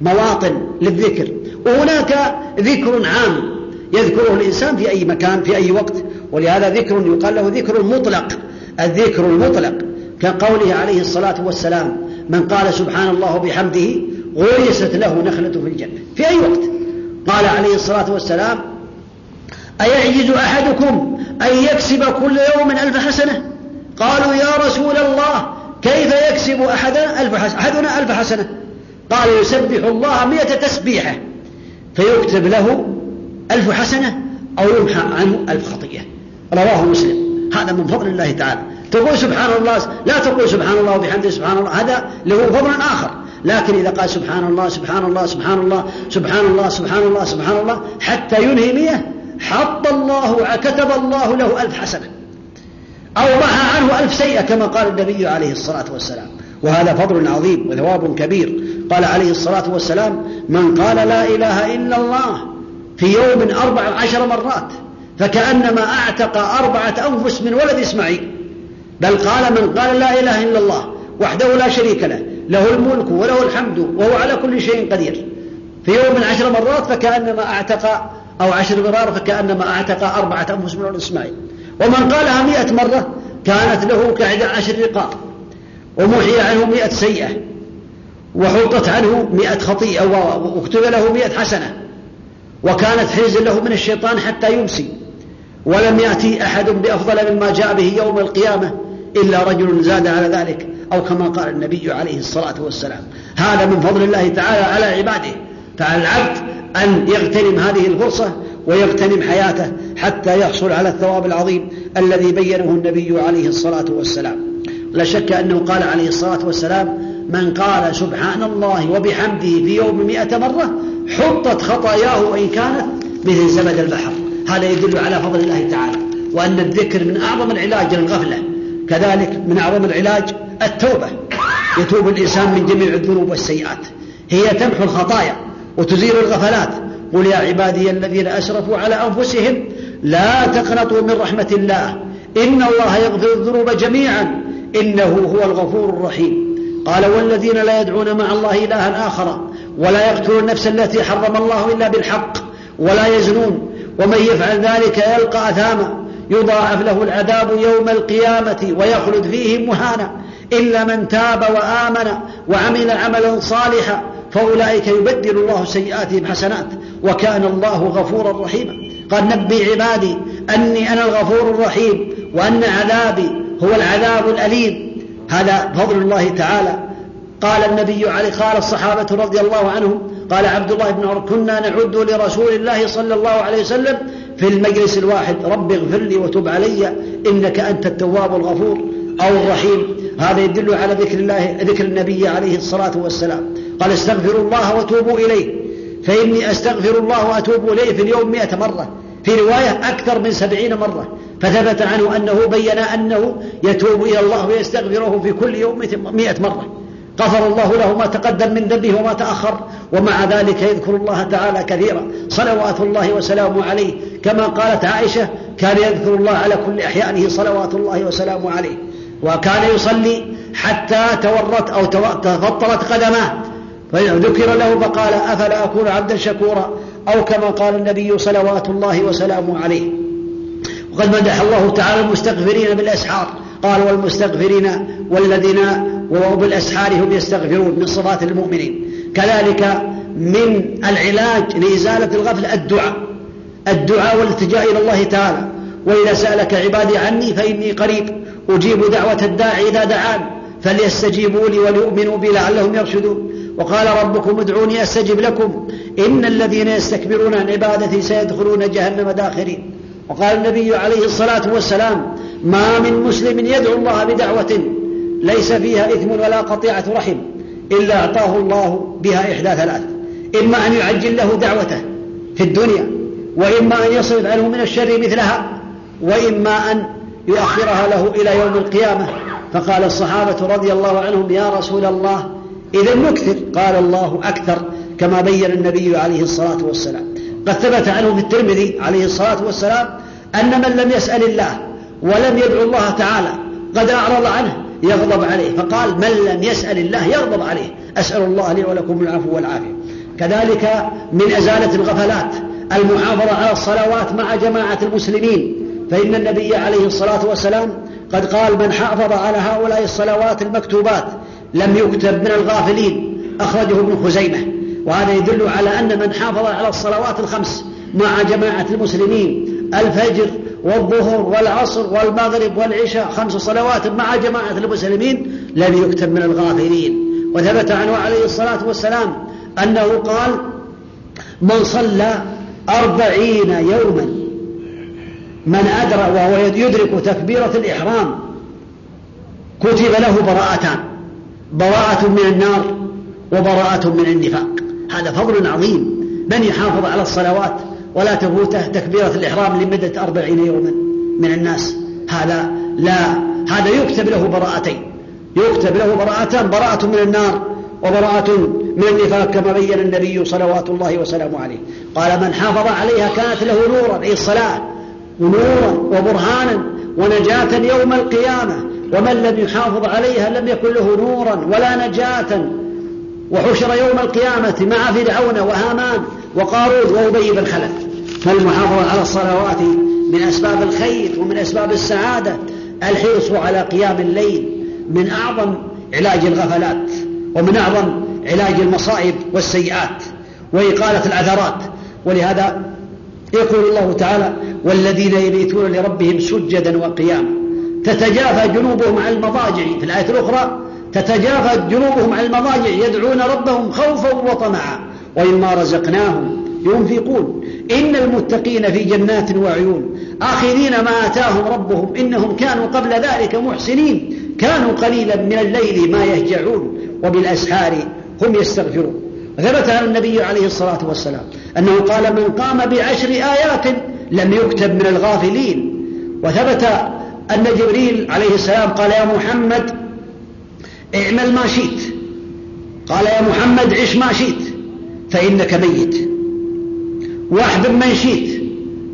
مواطن للذكر. وهناك ذكر عام يذكره الإنسان في أي مكان في أي وقت. ولهذا ذكر يقال له ذكر مطلق الذكر المطلق كقوله عليه الصلاة والسلام من قال سبحان الله بحمده غرست له نخلة في الجنة. في أي وقت. قال عليه الصلاة والسلام أيعجز أحدكم أن يكسب كل يوم ألف حسنة؟ قالوا يا رسول الله كيف يكسب أحدنا ألف حسنة أحدنا ألف حسنة؟ قال يسبح الله مئة تسبيحة. فيكتب له ألف حسنة أو يمحى عنه ألف خطيئة. رواه مسلم. هذا من فضل الله تعالى. تقول سبحان الله لا تقول سبحان الله وبحمده سبحان الله. هذا له فضل آخر. لكن إذا قال سبحان الله سبحان الله سبحان الله سبحان الله سبحان الله سبحان الله حتى ينهي مئة حط الله كتب الله له ألف حسنة. أو محى عنه ألف سيئة كما قال النبي عليه الصلاة والسلام. وهذا فضل عظيم وثواب كبير. قال عليه الصلاة والسلام من قال لا إله إلا الله في يوم أربع عشر مرات فكأنما أعتق أربعة أنفس من ولد إسماعيل. بل قال من قال لا إله إلا الله وحده لا شريك له له الملك وله الحمد وهو على كل شيء قدير. في يوم عشر مرات فكأنما أعتق أو عشر مرار فكأنما أعتق أربعة أنفس من ولد إسماعيل. ومن قالها مئة مرة كانت له كعد عشر رقاب ومحي عنه مئة سيئة وحطت عنه مئة خطيئة واكتب له مئة حسنة. وكانت حرزا له من الشيطان حتى يمسي. ولم يأتي أحد بأفضل مما جاء به يوم القيامة إلا رجل زاد على ذلك أو كما قال النبي عليه الصلاة والسلام. هذا من فضل الله تعالى على عباده. فعلى العبد أن يغتنم هذه الفرصة ويغتنم حياته حتى يحصل على الثواب العظيم الذي بينه النبي عليه الصلاة والسلام. لا شك أنه قال عليه الصلاة والسلام من قال سبحان الله وبحمده في يوم مئة مرة حطت خطاياه وإن كانت مثل زبد البحر. هذا يدل على فضل الله تعالى. وأن الذكر من أعظم العلاج للغفلة. كذلك من أعظم العلاج التوبة. يتوب الإنسان من جميع الذنوب والسيئات. هي تمحو الخطايا وتزيل الغفلات. قل يا عبادي الذين أسرفوا على أنفسهم لا تقنطوا من رحمة الله. إن الله يغفر الذنوب جميعا. إنه هو الغفور الرحيم. قال والذين لا يدعون مع الله إلها آخر ولا يقتلون النفس التي حرم الله إلا بالحق ولا يزنون ومن يفعل ذلك يلقى أثاما يضاعف له العذاب يوم القيامة ويخلد فيه مهانا إلا من تاب وآمن وعمل عملا صالحا فأولئك يبدل الله سيئاتهم حسنات وكان الله غفورا رحيما قال نبي عبادي أني أنا الغفور الرحيم وأن عذابي هو العذاب الأليم هذا فضل الله تعالى. قال النبي عليه قال الصحابة رضي الله عنهم قال عبد الله بن عمر كنا نعد لرسول الله صلى الله عليه وسلم في المجلس الواحد. رب اغفر لي وتب علي إنك أنت التواب الغفور أو الرحيم. هذا يدل على ذكر الله ذكر النبي عليه الصلاة والسلام. قال استغفروا الله وتوبوا إليه فإني أستغفر الله وأتوب إليه في اليوم مئة مرة. في رواية أكثر من سبعين مرة. فثبت عنه أنه بين أنه يتوب إلى الله ويستغفره في كل يوم مئة مرة. غفر الله له ما تقدم من ذنبه وما تأخر ومع ذلك يذكر الله تعالى كثيرا. صلوات الله وسلامه عليه. كما قالت عائشة كان يذكر الله على كل أحيانه صلوات الله وسلامه عليه. وكان يصلي حتى تورت أو تفطرت قدماه فذكر له فقال أفلا أكون عبدا شكورا؟ أو كما قال النبي صلوات الله وسلامه عليه. وقد مدح الله تعالى المستغفرين بالأسحار. قال والمستغفرين والذين وبالأسحار هم يستغفرون من صفات المؤمنين. كذلك من العلاج لإزالة الغفل الدعاء. الدعاء والالتجاء إلى الله تعالى. وإذا سألك عبادي عني فإني قريب. أجيب دعوة الداعي إذا دعان. فليستجيبوا لي وليؤمنوا بي لعلهم يرشدون. وقال ربكم ادعوني أستجب لكم. إن الذين يستكبرون عن عبادتي سيدخلون جهنم داخرين. وقال النبي عليه الصلاة والسلام ما من مسلم يدعو الله بدعوة ليس فيها إثم ولا قطيعة رحم إلا أعطاه الله بها إحدى ثلاث. إما أن يعجل له دعوته في الدنيا وإما أن يصرف عنه من الشر مثلها وإما أن يؤخرها له إلى يوم القيامة. فقال الصحابة رضي الله عنهم يا رسول الله إذا نكثر. قال الله أكثر. كما بين النبي عليه الصلاة والسلام. قد ثبت عنه في الترمذي عليه الصلاة والسلام أن من لم يسأل الله ولم يدعو الله تعالى قد أعرض عنه يغضب عليه فقال من لم يسأل الله يغضب عليه أسأل الله لي ولكم العفو والعافية. كذلك من أزالة الغفلات المحافظة على الصلوات مع جماعة المسلمين فإن النبي عليه الصلاة والسلام قد قال من حافظ على هؤلاء الصلوات المكتوبات لم يكتب من الغافلين أخرجه ابن خزيمة. وهذا يدل على أن من حافظ على الصلوات الخمس مع جماعة المسلمين الفجر والظهر والعصر والمغرب والعشاء خمس صلوات مع جماعة المسلمين لم يكتب من الغافلين. وثبت عنه عليه الصلاة والسلام أنه قال من صلى أربعين يوما من أدرى وهو يدرك تكبيرة الإحرام كتب له براءتان براءة من النار وبراءة من النفاق. هذا فضل عظيم. من يحافظ على الصلوات ولا تفوته تكبيرة الإحرام لمدة أربعين يوما من الناس؟ هذا لا. هذا يكتب له براءتين. يكتب له براءتان. براءة من النار وبراءة من النفاق كما بين النبي صلوات الله وسلامه عليه. قال من حافظ عليها كانت له نورا أي الصلاة ونورا وبرهانا ونجاة يوم القيامة. ومن لم يحافظ عليها لم يكن له نورا ولا نجاة. وحشر يوم القيامة مع فرعون وهامان وقارون وأبي بن خلف. فالمحافظة على الصلوات من أسباب الخير ومن أسباب السعادة الحرص على قيام الليل من أعظم علاج الغفلات ومن أعظم علاج المصائب والسيئات وإقالة العثرات. ولهذا يقول الله تعالى والذين يبيتون لربهم سجدا وقياما تتجافى جنوبهم عن المضاجع. في الآية الأخرى تتجافى جنوبهم عن المضاجع يدعون ربهم خوفا وطمعا ومما رزقناهم ينفقون. إن المتقين في جنات وعيون. آخذين ما آتاهم ربهم إنهم كانوا قبل ذلك محسنين. كانوا قليلا من الليل ما يهجعون وبالأسحار هم يستغفرون. ثبت عن النبي عليه الصلاة والسلام أنه قال من قام بعشر آيات لم يكتب من الغافلين. وثبت أن جبريل عليه السلام قال يا محمد اعمل ما شئت. قال يا محمد عش ما شئت فإنك ميت. واحذر من شئت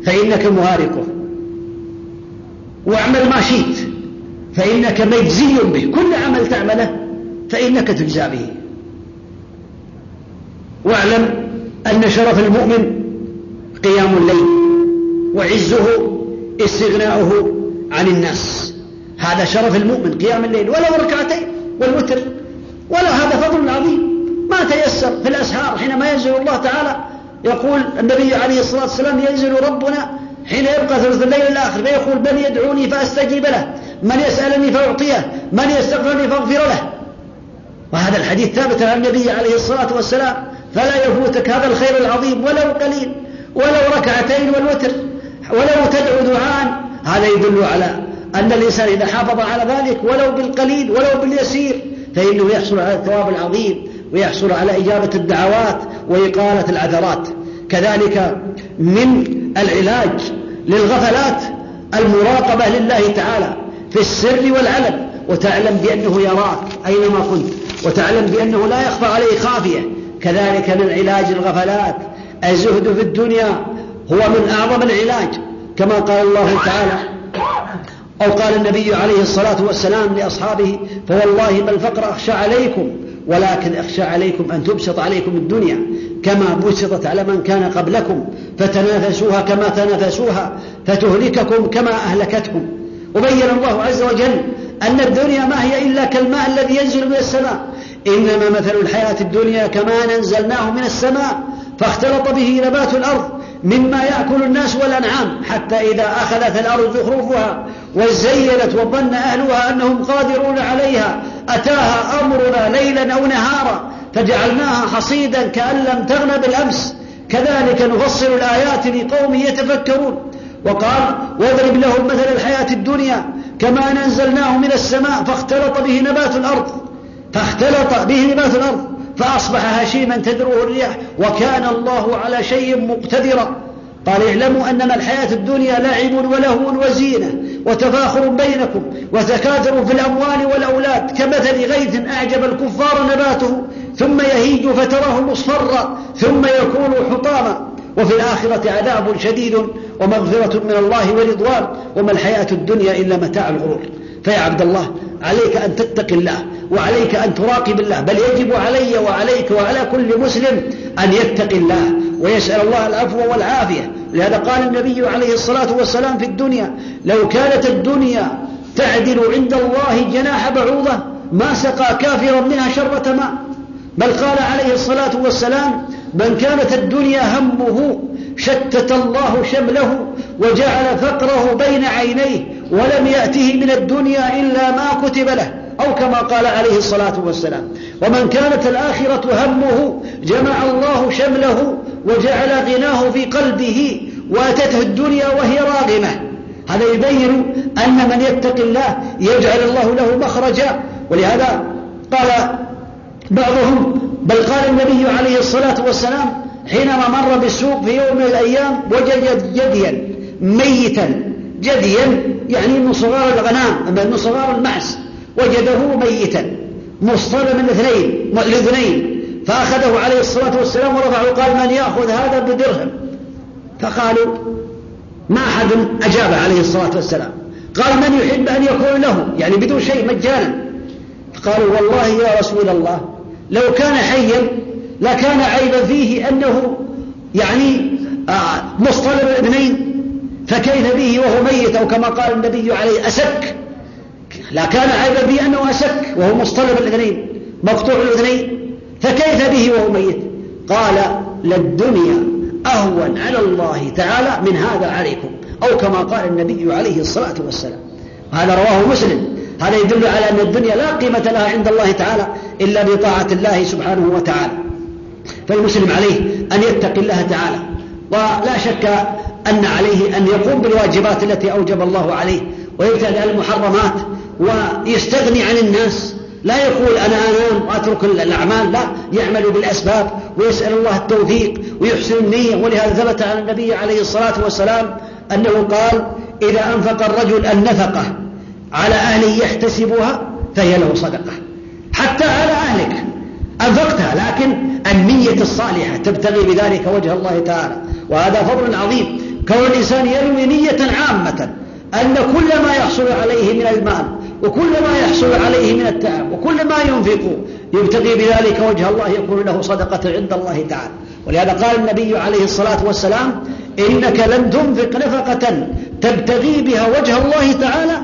فإنك مهارقه واعمل ما شئت فإنك مجزي به. كل عمل تعمله فإنك تجزى به. واعلم أن شرف المؤمن قيام الليل وعزه استغناؤه عن الناس. هذا شرف المؤمن قيام الليل ولو ركعتين. والوتر. ولا هذا فضل عظيم. ما تيسر في الأسهار حينما ينزل الله تعالى يقول النبي عليه الصلاة والسلام ينزل ربنا حين يبقى ثلث الليل الآخر فيقول من يدعوني فأستجيب له. من يسألني فأعطيه. من يستغفرني فأغفر له. وهذا الحديث ثابت عن النبي عليه الصلاة والسلام. فلا يفوتك هذا الخير العظيم ولو قليل. ولو ركعتين والوتر. ولو تدعو دعاء. هذا يدل على أن الإنسان إذا حافظ على ذلك ولو بالقليل ولو باليسير فإنه يحصل على الثواب العظيم ويحصل على إجابة الدعوات وإقالة العثرات كذلك من العلاج للغفلات المراقبة لله تعالى في السر والعلن وتعلم بأنه يراك أينما كنت وتعلم بأنه لا يخفى عليه خافية. كذلك من علاج الغفلات. الزهد في الدنيا هو من أعظم العلاج كما قال الله تعالى أو قال النبي عليه الصلاة والسلام لأصحابه فوالله ما الفقر أخشى عليكم ولكن أخشى عليكم أن تبسط عليكم الدنيا كما بسطت على من كان قبلكم فتنافسوها كما تنافسوها فتهلككم كما أهلكتكم. وبين الله عز وجل أن الدنيا ما هي إلا كالماء الذي ينزل من السماء. إنما مثل الحياة الدنيا كما أنزلناه من السماء فاختلط به نبات الأرض مما يأكل الناس والأنعام حتى إذا أخذت الأرض زخرفها وزينت وظن أهلها أنهم قادرون عليها أتاها أمرنا ليلا أو نهارا فجعلناها حصيدا كأن لم تغن بالأمس. كذلك نفصل الآيات لقوم يتفكرون. وقال واضرب لهم مثل الحياة الدنيا كما أنزلناه من السماء فاختلط به نبات الأرض فاختلط به نبات الأرض. فأصبح هشيما تدروه الرياح وكان الله على شيء مقتدرا. قال اعلموا أنما الحياة الدنيا لعب ولهو وزينة وتفاخر بينكم وتكاثر في الأموال والأولاد كمثل غيث أعجب الكفار نباته ثم يهيج فتراه مصفرا ثم يكون حطاما. وفي الآخرة عذاب شديد ومغفرة من الله ورضوان وما الحياة الدنيا إلا متاع الغرور. فيا عبد الله عليك أن تتقي الله وعليك أن تراقب الله بل يجب علي وعليك وعلى كل مسلم أن يتقي الله ويسأل الله العفو والعافية. لهذا قال النبي عليه الصلاة والسلام في الدنيا لو كانت الدنيا تعدل عند الله جناح بعوضة ما سقى كافرا منها شربة ماء. بل قال عليه الصلاة والسلام من كانت الدنيا همه شتت الله شمله وجعل فقره بين عينيه ولم يأته من الدنيا إلا ما كتب له أو كما قال عليه الصلاة والسلام ومن كانت الآخرة همه جمع الله شمله وجعل غناه في قلبه وأتته الدنيا وهي راغمة. هذا يبين أن من يتق الله يجعل الله له مخرجا. ولهذا قال بعضهم بل قال النبي عليه الصلاة والسلام حينما مر بالسوق في يوم من الأيام وجد جديا ميتا جديا يعني من صغار الغنام من صغار المعز. وجده ميتا مصطلما الاثنين الاثنين فأخذه عليه الصلاة والسلام ورفعه قال من يأخذ هذا بدرهم؟ فقالوا ما أحد أجاب عليه الصلاة والسلام. قال من يحب أن يكون له؟ يعني بدون شيء مجانا. قالوا والله يا رسول الله لو كان حيا لكان عيبا فيه أنه يعني آه، مصطلب الابنين فكيف به وهو ميت أو كما قال النبي عليه أسك لا كان عيبا به أنه أسك وهو مصطلب الأذنين مقطوع الأذنين فكيف به وهو ميت؟ قال للدنيا أهون على الله تعالى من هذا عليكم. أو كما قال النبي عليه الصلاة والسلام. هذا رواه مسلم. هذا يدل على أن الدنيا لا قيمة لها عند الله تعالى إلا بطاعة الله سبحانه وتعالى. فالمسلم عليه أن يتقي الله تعالى. ولا شك أن عليه أن يقوم بالواجبات التي أوجب الله عليه ويبتعد عن المحرمات ويستغني عن الناس. لا يقول أنا أنام وأترك الأعمال لا يعمل بالأسباب ويسأل الله التوفيق ويحسن النية. ولهذا ثبت عن النبي عليه الصلاة والسلام أنه قال إذا أنفق الرجل النفقة على أهله يحتسبها فهي له صدقة حتى على أهلك أنفقتها. لكن النية الصالحة تبتغي بذلك وجه الله تعالى وهذا فضل عظيم. كون الإنسان ينوي نية عامة أن كل ما يحصل عليه من المال وكل ما يحصل عليه من التعب وكل ما ينفق يبتغي بذلك وجه الله يكون له صدقة عند الله تعالى. ولهذا قال النبي عليه الصلاة والسلام إنك لن تنفق نفقة تبتغي بها وجه الله تعالى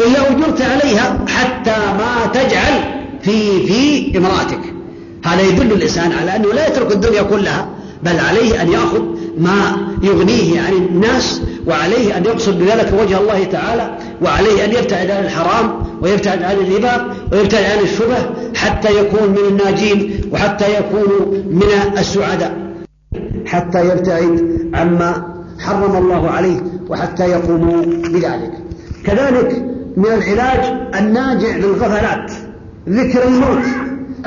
إلا أجرت عليها حتى ما تجعل في في امرأتك. هذا يدل الإنسان على أنه لا يترك الدنيا كلها بل عليه أن يأخذ ما يغنيه عن الناس وعليه أن يقصد بذلك وجه الله تعالى وعليه أن يبتعد عن الحرام ويبتعد عن الربا ويبتعد عن الشبه حتى يكون من الناجين وحتى يكون من السعداء حتى يبتعد عما حرم الله عليه وحتى يقوموا بذلك. كذلك من العلاج الناجع للغفلات ذكر الموت.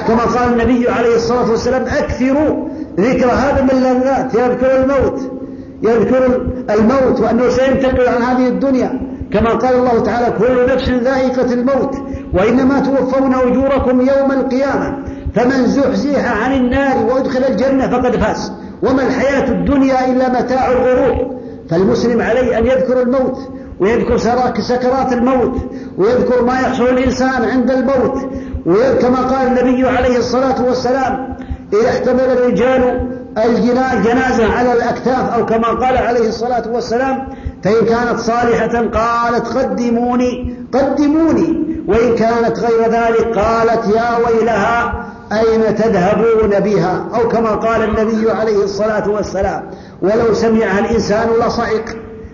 كما قال النبي عليه الصلاة والسلام أكثروا ذكر هذا من اللذات يذكر الموت يذكر الموت وأنه سينتقل عن هذه الدنيا. كما قال الله تعالى كل نفس ذائقة الموت وإنما توفون أجوركم يوم القيامة فمن زحزح عن النار وأدخل الجنة فقد فاز. وما الحياة الدنيا إلا متاع الغرور. فالمسلم عليه أن يذكر الموت ويذكر سكرات الموت ويذكر ما يحصل الإنسان عند الموت وكما قال النبي عليه الصلاة والسلام إذا احتمل الرجال الجنازة على الأكتاف أو كما قال عليه الصلاة والسلام فإن كانت صالحة قالت قدموني قدموني. وإن كانت غير ذلك قالت يا ويلها أين تذهبون بها؟ أو كما قال النبي عليه الصلاة والسلام ولو سمعها الإنسان لصعق.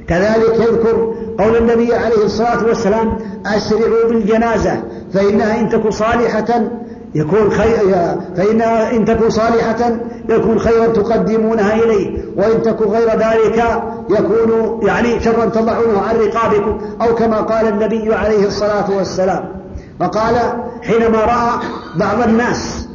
كذلك يذكر قول النبي عليه الصلاة والسلام أسرعوا بالجنازة فإنها إن تكن صالحة يكون خير فإنها إن تكن صالحة يكون خيرا تقدمونها إليه وإن تكن غير ذلك يكون يعني شرا تضعونه عن رقابكم أو كما قال النبي عليه الصلاة والسلام. وقال حينما رأى بعض الناس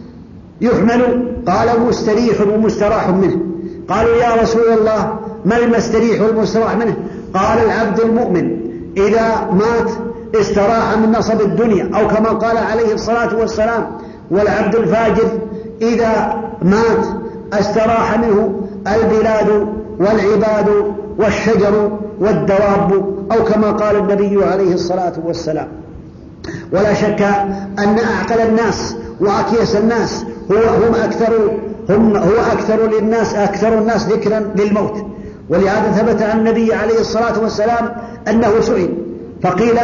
يحمل قال مستريح ومستراح منه. قالوا يا رسول الله ما المستريح والمستراح منه؟ قال العبد المؤمن إذا مات استراح من نصب الدنيا أو كما قال عليه الصلاة والسلام والعبد الفاجر إذا مات استراح منه البلاد والعباد والشجر والدواب أو كما قال النبي عليه الصلاة والسلام. ولا شك أن أعقل الناس وأكيس الناس هو هم أكثر هم هو أكثر للناس أكثر الناس ذكرا للموت. ولهذا ثبت عن النبي عليه الصلاة والسلام أنه سئل فقيل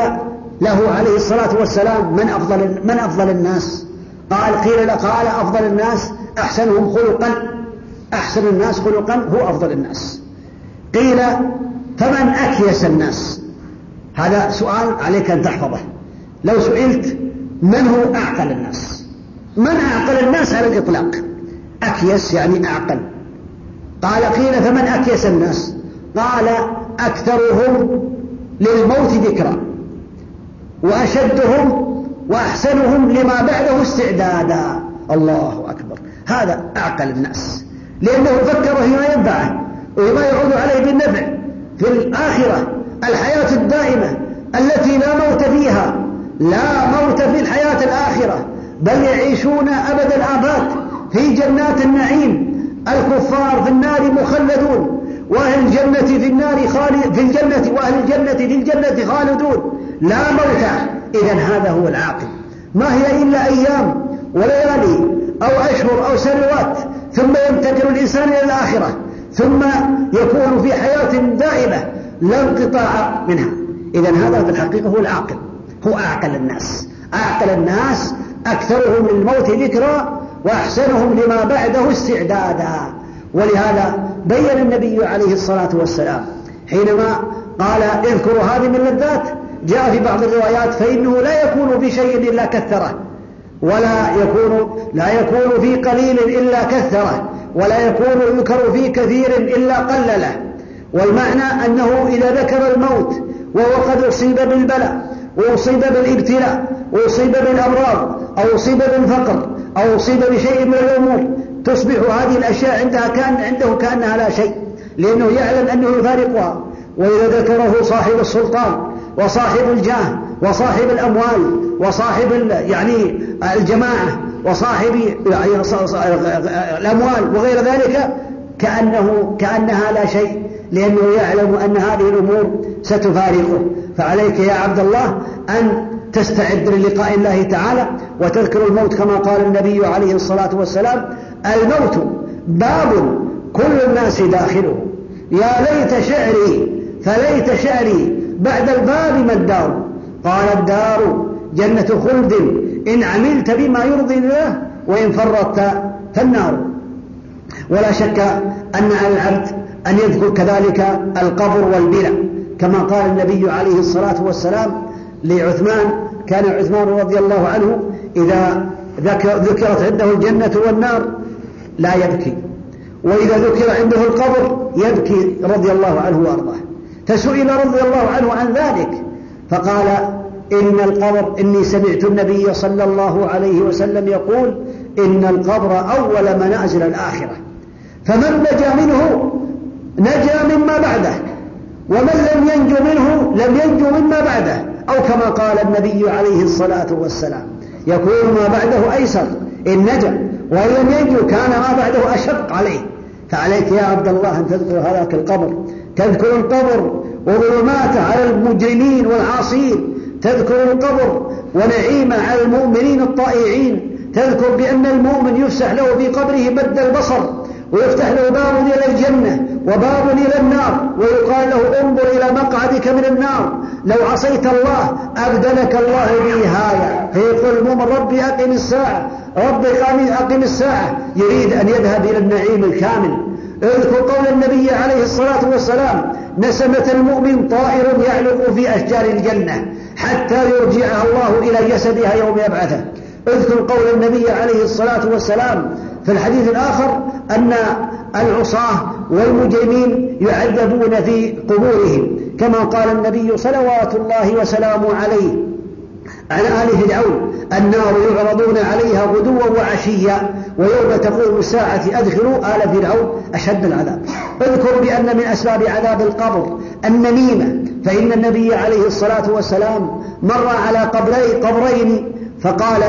له عليه الصلاة والسلام من أفضل من أفضل الناس؟ قال قيل قال أفضل الناس أحسنهم خلقا. أحسن الناس خلقا هو أفضل الناس. قيل فمن أكيس الناس؟ هذا سؤال عليك أن تحفظه. لو سئلت من هو أعقل الناس؟ من أعقل الناس على الإطلاق؟ أكيس يعني أعقل. قال قيل فمن أكيس الناس؟ قال أكثرهم للموت ذكرا وأشدهم وأحسنهم لما بعده استعدادا. الله أكبر. هذا أعقل الناس. لأنه فكر فيما ينفعه. وما يعود عليه بالنفع. في الآخرة الحياة الدائمة التي لا موت فيها. لا موت في الحياة الآخرة. بل يعيشون أبد الآباد في جنات النعيم. الكفار في النار مخلدون. وأهل الجنة في النار خالد في الجنة وأهل الجنة في الجنة خالدون. لا موت. إذا هذا هو العاقل. ما هي إلا أيام وليالي أو أشهر أو سنوات ثم ينتقل الإنسان إلى الآخرة ثم يكون في حياة دائمة لا انقطاع منها. إذا هذا في الحقيقة هو العاقل هو أعقل الناس. أعقل الناس أكثرهم للموت ذكرى وأحسنهم لما بعده استعدادا. ولهذا بين النبي عليه الصلاة والسلام حينما قال اذكروا هذه من اللذات جاء في بعض الروايات فإنه لا يكون في شيء إلا كثرة ولا يكون لا يكون في قليل إلا كثرة ولا يكون يذكر في كثير إلا قلله. والمعنى أنه إذا ذكر الموت وهو قد أصيب بالبلاء وأصيب بالابتلاء وأصيب بالأمراض أو أصيب بالفقر أو أصيب بشيء من الأمور تصبح هذه الأشياء عندها كان عنده كأنها لا شيء لأنه يعلم أنه يفارقها. وإذا ذكره صاحب السلطان وصاحب الجاه وصاحب الأموال وصاحب يعني الجماعة وصاحب يعني الأموال وغير ذلك كأنه كأنها لا شيء لأنه يعلم أن هذه الأمور ستفارقه. فعليك يا عبد الله أن تستعد للقاء الله تعالى وتذكر الموت كما قال النبي عليه الصلاة والسلام الموت باب كل الناس داخله. يا ليت شعري فليت شعري بعد الباب ما الدار؟ قال الدار جنة خلد. إن عملت بما يرضي الله وإن فرطت فالنار. ولا شك أن على العبد أن يذكر كذلك القبر والبناء كما قال النبي عليه الصلاة والسلام لعثمان كان عثمان رضي الله عنه إذا ذكرت عنده الجنة والنار لا يبكي. وإذا ذكر عنده القبر يبكي رضي الله عنه وأرضاه. فسئل رضي الله عنه عن ذلك فقال إن القبر إني سمعت النبي صلى الله عليه وسلم يقول إن القبر أول منازل الآخرة. فمن نجا منه نجا مما بعده ومن لم ينجو منه لم ينجو مما بعده أو كما قال النبي عليه الصلاة والسلام يكون ما بعده أيسر إن نجا وإن لم ينجو كان ما بعده أشق عليه. فعليك يا عبد الله أن تذكر هذاك القبر. تذكر القبر وظلماته على المجرمين والعاصين. تذكر القبر ونعيمه على المؤمنين الطائعين. تذكر بأن المؤمن يفسح له في قبره مد البصر ويفتح له باب إلى الجنة وباب إلى النار ويقال له انظر إلى مقعدك من النار. لو عصيت الله أبدلك الله به هذا. فيقول المؤمن ربي أقم الساعة. ربي أقم الساعة. يريد أن يذهب إلى النعيم الكامل. اذكر قول النبي عليه الصلاة والسلام نسمة المؤمن طائر يعلق في أشجار الجنة حتى يرجعها الله إلى جسدها يوم يبعثه. اذكر قول النبي عليه الصلاة والسلام في الحديث الآخر أن العصاة والمجرمين يعذبون في قبورهم كما قال النبي صلوات الله وسلامه عليه. على آل فرعون النار يعرضون عليها غدوا وعشيا ويوم تقوم الساعة أدخلوا آل فرعون أشد العذاب. اذكر بأن من أسباب عذاب القبر النميمة فإن النبي عليه الصلاة والسلام مر على قبري قبرين فقال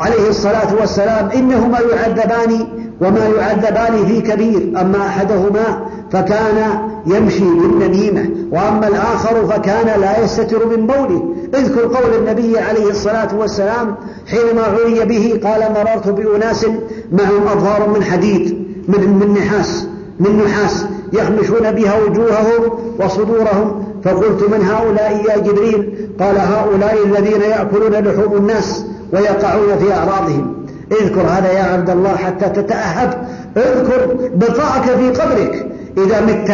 عليه الصلاة والسلام إنهما يعذبان وما يعذبان في كبير أما أحدهما فكان يمشي بالنميمة وأما الآخر فكان لا يستتر من بوله اذكر قول النبي عليه الصلاة والسلام حينما عري به قال مررت بأناس معهم أظهار من حديد من, من نحاس من نحاس يخمشون بها وجوههم وصدورهم. فقلت من هؤلاء يا جبريل؟ قال هؤلاء الذين يأكلون لحوم الناس ويقعون في أعراضهم. اذكر هذا يا عبد الله حتى تتأهب. اذكر بقاءك في قبرك. إذا مت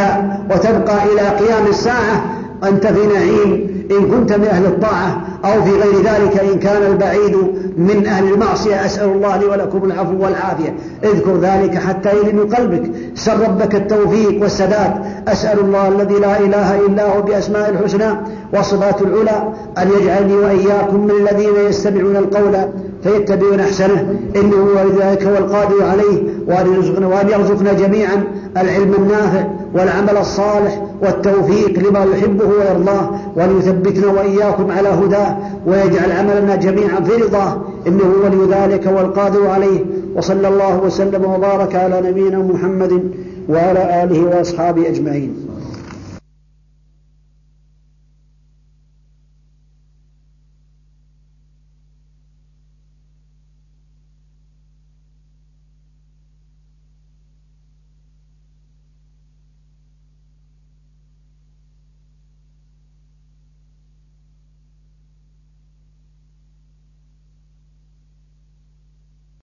وتبقى إلى قيام الساعة أنت في نعيم. إن كنت من أهل الطاعة أو في غير ذلك إن كان البعيد من أهل المعصية أسأل الله لي ولكم العفو والعافية. اذكر ذلك حتى يلم قلبك. سل ربك التوفيق والسداد. أسأل الله الذي لا إله إلا هو بأسماء الحسنى وصفات العلى أن يجعلني وإياكم من الذين يستمعون القول فيتبعون أحسنه. إنه ولي ذلك هو القادر عليه وأن يرزقنا, وأن يرزقنا جميعا العلم النافع والعمل الصالح والتوفيق لما يحبه ويرضاه. وأن يثبتنا وإياكم على هداه ويجعل عملنا جميعا في رضاه. إنه ولي ذلك والقادر عليه. وصلى الله وسلم وبارك على نبينا محمد وعلى آله وأصحابه أجمعين.